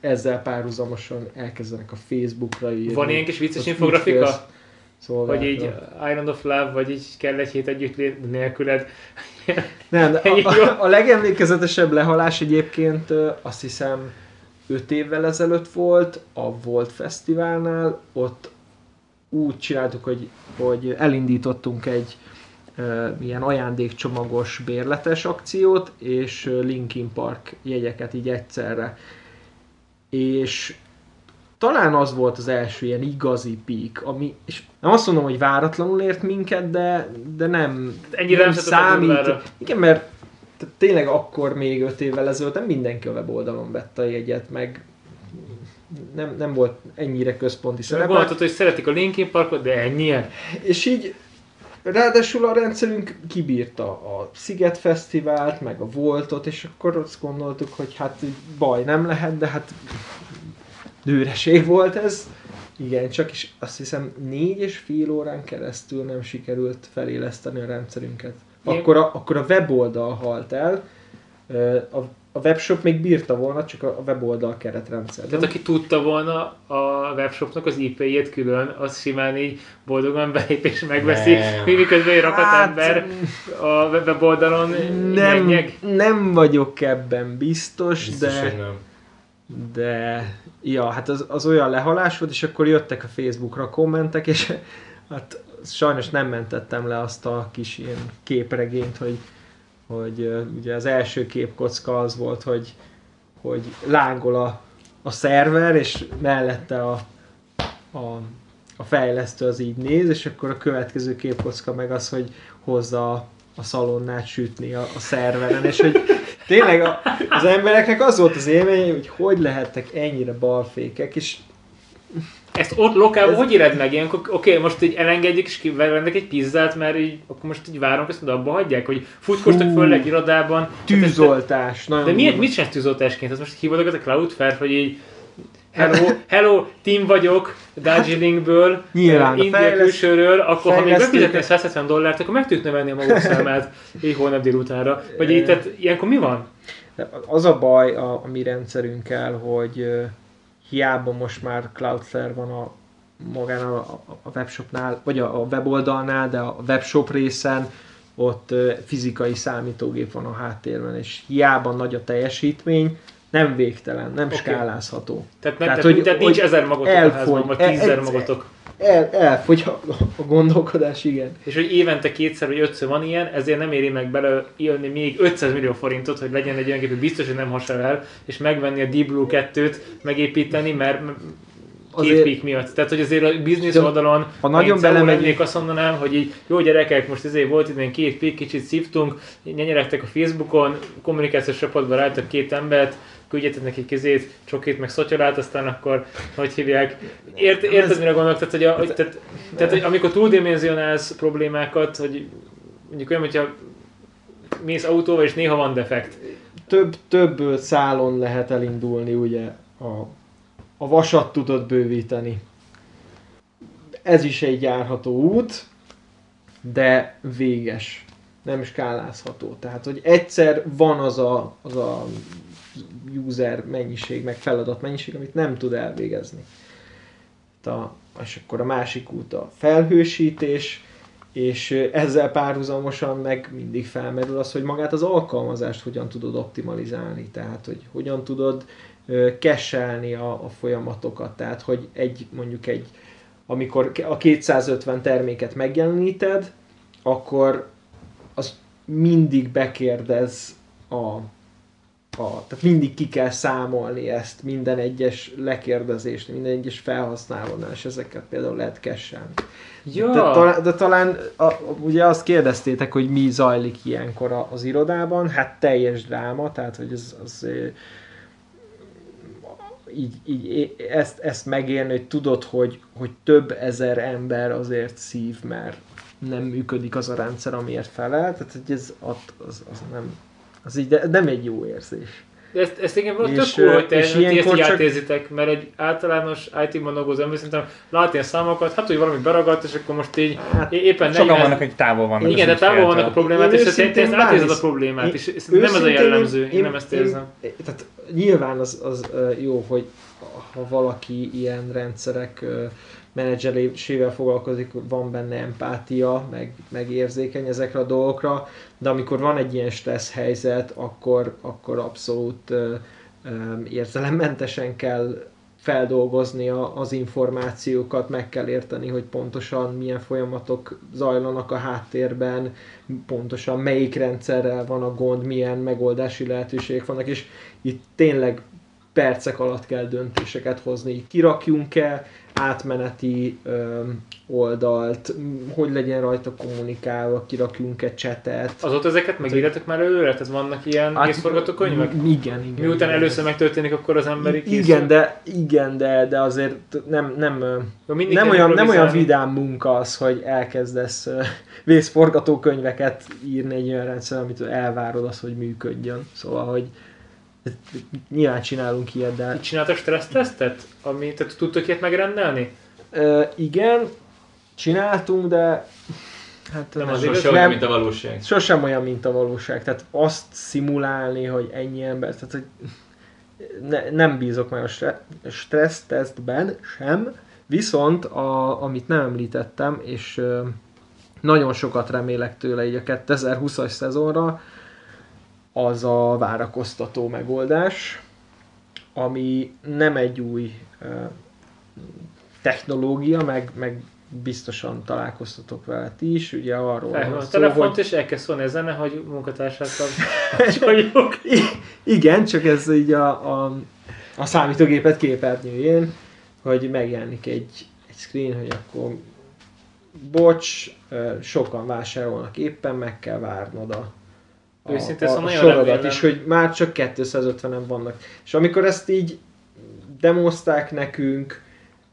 ezzel párhuzamosan elkezdenek a Facebookra írni. Van ilyen kis vicces infografika? szolgálatra. Hogy így Island of Love, vagy így kell egy hét együtt nélküled. [laughs] Nem, de a, a, a legemlékezetesebb lehalás egyébként azt hiszem 5 évvel ezelőtt volt a Volt Fesztiválnál, ott úgy csináltuk, hogy, hogy elindítottunk egy ö, ilyen ajándékcsomagos bérletes akciót, és Linkin Park jegyeket így egyszerre. És talán az volt az első ilyen igazi peak, ami, és nem azt mondom, hogy váratlanul ért minket, de, de nem, Ennyire nem durvára. igen, mert tényleg akkor még öt évvel ezelőtt nem mindenki a weboldalon vette a jegyet, meg nem, nem volt ennyire központi szerepe. Gondoltad, hogy szeretik a Linkin Parkot, de ennyien. És így ráadásul a rendszerünk kibírta a Sziget Fesztivált, meg a Voltot, és akkor azt gondoltuk, hogy hát baj nem lehet, de hát dőreség volt ez. Igen, csak is azt hiszem négy és fél órán keresztül nem sikerült feléleszteni a rendszerünket. Akkor a, akkor a weboldal halt el, a, a webshop még bírta volna, csak a weboldal keretrendszer. Tehát aki tudta volna a webshopnak az IP-jét külön, az simán így boldogan belép és megveszi, Nem. mi miközben egy rakat Hát, ember a weboldalon nem, nyeg. nem vagyok ebben biztos, Biztos, de... nem. De, ja, hát az, az olyan lehalás volt, és akkor jöttek a Facebookra kommentek, és hát sajnos nem mentettem le azt a kis ilyen képregényt, hogy, hogy ugye az első képkocka az volt, hogy, hogy lángol a, a szerver, és mellette a, a, a fejlesztő az így néz, és akkor a következő képkocka meg az, hogy hozza a, a szalonnát sütni a, a szerveren, és hogy tényleg a, az embereknek az volt az élmény, hogy hogy lehettek ennyire balfékek, és Ezt ott lokálban Ez- hogy éred meg ilyenkor? Oké, most így elengedjük és kivennek egy pizzát, mert így, akkor most így várunk, ezt abba hagyják, hogy futkostak föl egy irodában. Hát ez- tűzoltás. Nagyon De miért, mit csinálsz tűzoltásként? Az most hívod a Cloudflare, hogy így Hello, hello, team vagyok, Darjeelingből, Nyilván, eh, a India fejleszt- külsőről, akkor ha még befizetnél 170 dollárt, akkor meg tudjuk növelni a maguk számát így holnap délutánra. Vagy így, tehát ilyenkor mi van? Az a baj a, a mi rendszerünkkel, hogy hiába most már Cloudflare van a magán a, a, a webshopnál, vagy a, a weboldalnál, de a webshop részen ott fizikai számítógép van a háttérben, és hiába nagy a teljesítmény, nem végtelen, nem okay. skálázható. Tehát, ne, Tehát, tehát, hogy- tehát nincs ezer magotok a elfogy- házban, vagy e- tízezer egyszer- magotok. El, elfogy a, a gondolkodás, igen. És hogy évente kétszer vagy ötször van ilyen, ezért nem éri meg bele jönni még 500 millió forintot, hogy legyen egy olyan gép, biztos, hogy nem hasonl el, és megvenni a Deep Blue 2-t, megépíteni, mert két Azért- pik miatt. Tehát, hogy azért a biznisz oldalon, ha nagyon lennék, azt mondanám, hogy így, jó gyerekek, most ezért volt idén két pik, kicsit szívtunk, nyenyeregtek a Facebookon, kommunikációs csapatban rájtok két embert, küldjetek neki kezét, csokét, meg szotyolát, aztán akkor, hogy hívják, Ért, érted, mire gondolok? Tehát, hogy, a, hogy, tehát, tehát, hogy amikor túldimenzionálsz problémákat, hogy mondjuk olyan, hogyha mész autóval, és néha van defekt. több, több szálon lehet elindulni, ugye a, a vasat tudod bővíteni. ez is egy járható út, de véges. Nem skálázható. Tehát, hogy egyszer van az a, az a user mennyiség, meg feladat mennyiség, amit nem tud elvégezni. A, és akkor a másik út a felhősítés, és ezzel párhuzamosan meg mindig felmerül az, hogy magát az alkalmazást hogyan tudod optimalizálni, tehát hogy hogyan tudod keselni a, a folyamatokat, tehát hogy egy mondjuk egy, amikor a 250 terméket megjeleníted, akkor az mindig bekérdez a a, tehát mindig ki kell számolni ezt, minden egyes lekérdezést, minden egyes felhasználónál, és ezeket például lehet kesselni. Ja. De, talán, de talán a, ugye azt kérdeztétek, hogy mi zajlik ilyenkor az irodában, hát teljes dráma, tehát hogy ez, az, így, így ezt, ezt megélni, hogy tudod, hogy, hogy több ezer ember azért szív, mert nem működik az a rendszer, amiért felel, tehát hogy ez az, az, az nem, az így nem egy jó érzés. De ezt, ezt igen, volt tök cool, hogy te és ezt így csak... átérzitek, mert egy általános IT-ban dolgozó ember szerintem lát ilyen számokat, hát hogy valami beragadt, és akkor most így hát, éppen Sokan vannak, hogy távol vannak. Igen, de távol vannak a problémát, és te ezt átérzed a problémát, és nem ez a jellemző, én, én nem ezt érzem. Én, tehát nyilván az, az jó, hogy ha valaki ilyen rendszerek menedzselésével foglalkozik, van benne empátia, meg, meg érzékeny ezekre a dolgokra, de amikor van egy ilyen stressz helyzet, akkor, akkor abszolút ö, ö, érzelemmentesen kell feldolgozni a, az információkat, meg kell érteni, hogy pontosan milyen folyamatok zajlanak a háttérben, pontosan melyik rendszerrel van a gond, milyen megoldási lehetőségek vannak, és itt tényleg percek alatt kell döntéseket hozni. Kirakjunk-e átmeneti ö, oldalt, hogy legyen rajta kommunikálva, kirakjunk egy csetet. Azóta ezeket megírjátok már előre? Tehát vannak ilyen hát, készforgatókönyvek? Igen, igen. Miután igen, először megtörténik, akkor az emberi készül? Igen, de, igen, de, de azért nem, nem, nem, olyan, nem olyan vidám munka az, hogy elkezdesz [laughs] vészforgatókönyveket írni egy olyan rendszer, amit elvárod az, hogy működjön. Szóval, hogy Nyilván csinálunk ilyet, de... Csináltak stressztesztet? Ami, tehát tudtok ilyet megrendelni? Uh, igen, csináltunk, de Hát nem, az sosem olyan, mint a valóság. Sosem olyan, mint a valóság. Tehát azt szimulálni, hogy ennyi ember, tehát hogy ne, nem bízok meg a stressztesztben sem, viszont a, amit nem említettem, és nagyon sokat remélek tőle így a 2020-as szezonra, az a várakoztató megoldás, ami nem egy új technológia, meg, meg biztosan találkoztatok vele ti is, ugye arról van a telefont, hogy... és elkezd szólni a zene, hogy munkatársát vagyok. [laughs] Igen, csak ez így a, a, a számítógépet képernyőjén, hogy megjelenik egy, egy screen, hogy akkor bocs, sokan vásárolnak éppen, meg kell várnod a, a, Őszintén a, a sorodat is, hogy már csak 250-en vannak. És amikor ezt így demozták nekünk,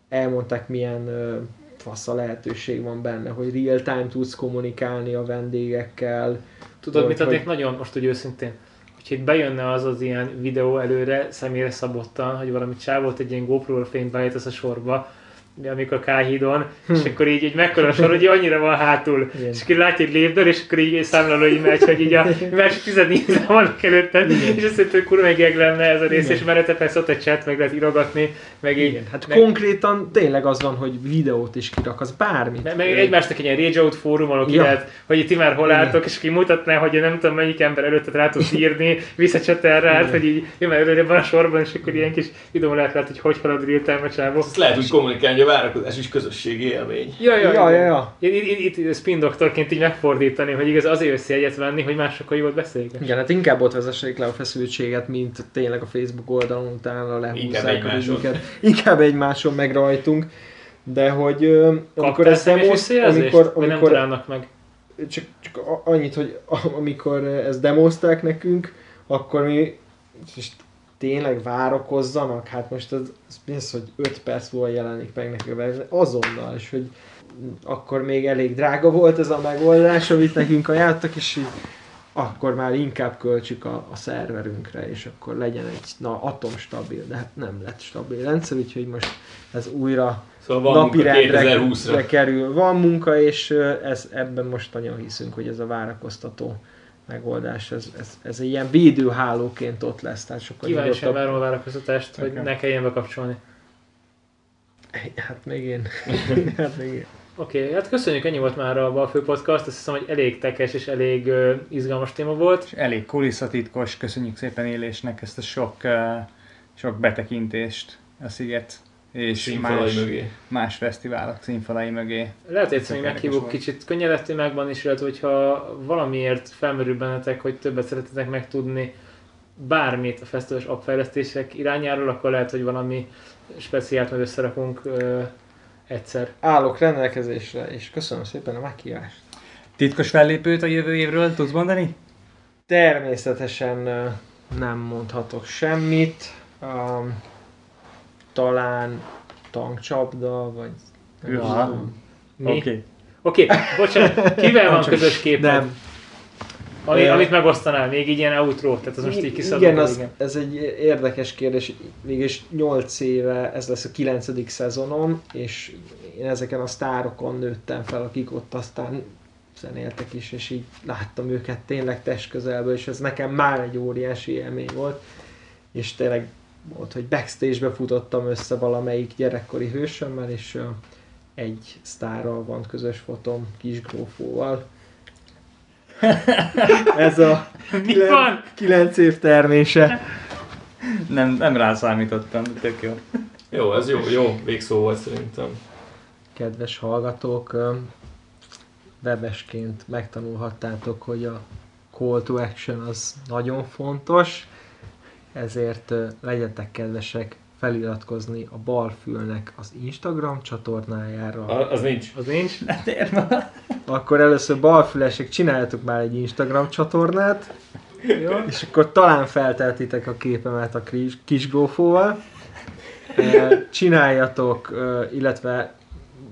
elmondták milyen uh, fasz a lehetőség van benne, hogy real time tudsz kommunikálni a vendégekkel. Tudod, mit adnék hogy... nagyon most, hogy őszintén? Hogyha itt bejönne az az ilyen videó előre, személyre szabottan, hogy valami csávot egy ilyen GoPro-ra fényt beállítasz a sorba, amikor Káhídon, hm. és akkor így, így mekkora sor, hogy annyira van hátul, Igen. és akkor látja egy lépdől, és akkor így számláló így megy, hogy így a másik tized nézve vannak előtted, Igen. és azt mondta, hogy kurva meg lenne ez a rész, Igen. és mellette persze ott egy chat, meg lehet írogatni, meg így. Igen. Hát meg... konkrétan tényleg az van, hogy videót is kirak, az bármit. Meg, meg egymásnak egy ilyen Rage Out fórumon, aki ja. lehet, hogy ti már hol álltok, és ki mutatná, hogy nem tudom melyik ember előtted rá tudsz írni, visszacsetel rá, hogy így én már előre van a sorban, és akkor ilyen kis videó lehet, lehet hogy hogy halad real time a csávó. lehet úgy kommunikálni, várakozás is közösségi élmény. Ja, ja, ja. ja, ja. Itt, itt, itt spin doktorként így megfordítani, hogy igaz azért jössz egyet venni, hogy másokkal jót beszélgess. Igen, hát inkább ott vezessék le a feszültséget, mint tényleg a Facebook oldalon utána lehúzzák a ügyüket. Inkább egymáson meg rajtunk. De hogy amikor ezt demoz, amikor, amikor, nem meg? Csak, csak annyit, hogy amikor ezt demozták nekünk, akkor mi és tényleg várakozzanak, hát most az, az az, hogy 5 perc múlva jelenik meg neki azonnal, és hogy akkor még elég drága volt ez a megoldás, amit nekünk ajánlottak, és így akkor már inkább költsük a, a szerverünkre, és akkor legyen egy na, atomstabil, de hát nem lett stabil rendszer, úgyhogy most ez újra Szóval napirendre 2020-ra. kerül. Van munka, és ez, ebben most nagyon hiszünk, hogy ez a várakoztató megoldás, ez, ez, ez egy ilyen védőhálóként ott lesz, tehát sokkal Kíváncsian várom a várakozatást, hogy ne kelljen bekapcsolni. Hát még én. [laughs] hát még én. Oké, okay, hát köszönjük, ennyi volt már a Balfő Podcast, azt hiszem, hogy elég tekes és elég uh, izgalmas téma volt. És elég kulisszatitkos, köszönjük szépen élésnek ezt a sok, eh, sok betekintést a Sziget és Színfalai más, mögé. más fesztiválok színfalai mögé. Lehet, hogy egyszer még meghívjuk kicsit könnyedebb témákban is, illetve hogyha valamiért felmerül bennetek, hogy többet szeretnétek megtudni bármit a fesztivális appfejlesztések irányáról, akkor lehet, hogy valami speciált majd összerakunk uh, egyszer. Állok rendelkezésre, és köszönöm szépen a meghívást. Titkos fellépőt a jövő évről tudsz mondani? Természetesen ö, nem mondhatok semmit. Um, talán tankcsapda, vagy nem Ja. tudom. Mi? Oké. Oké, okay. okay, bocsánat, kivel van közös képed? Nem, Ami, Ö, amit megosztanál, még így ilyen outro, tehát az most így kiszabadul. Igen, az, ez egy érdekes kérdés. Mégis 8 éve, ez lesz a 9. szezonom, és én ezeken a sztárokon nőttem fel, akik ott aztán zenéltek is, és így láttam őket tényleg testközelből, és ez nekem már egy óriási élmény volt. És tényleg volt, hogy backstage-be futottam össze valamelyik gyerekkori hősömmel, és egy sztárral van közös fotom, kis grófóval. [laughs] Ez a Mi van? 9 év termése. Nem, nem rá számítottam, de tök jó. Jó, ez jó, jó végszó volt szerintem. Kedves hallgatók, webesként megtanulhattátok, hogy a call to action az nagyon fontos, ezért legyetek kedvesek feliratkozni a Balfülnek az Instagram csatornájára. A- Az nincs. Az nincs. Akkor először balfülesek csináljatok már egy Instagram csatornát, Jó. és akkor talán felteltitek a képemet a kis, kis gófóval. Csináljatok, illetve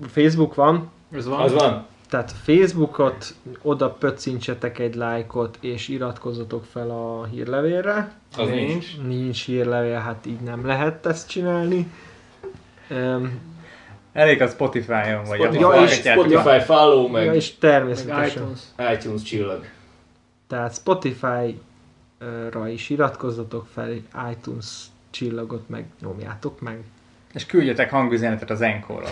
Facebook van, Ez van. Az van. Tehát Facebookot, oda pöccintsetek egy lájkot, és iratkozzatok fel a hírlevélre. Az nincs. nincs. Nincs hírlevél, hát így nem lehet ezt csinálni. Um, Elég a Spotify-on vagy. Spotify, Ja, és. Spotify follow, ja, meg és Meg természetesen. iTunes. iTunes csillag. Tehát Spotify-ra is iratkozzatok fel, iTunes csillagot meg nyomjátok meg. És küldjetek hangüzenetet az Encore-on.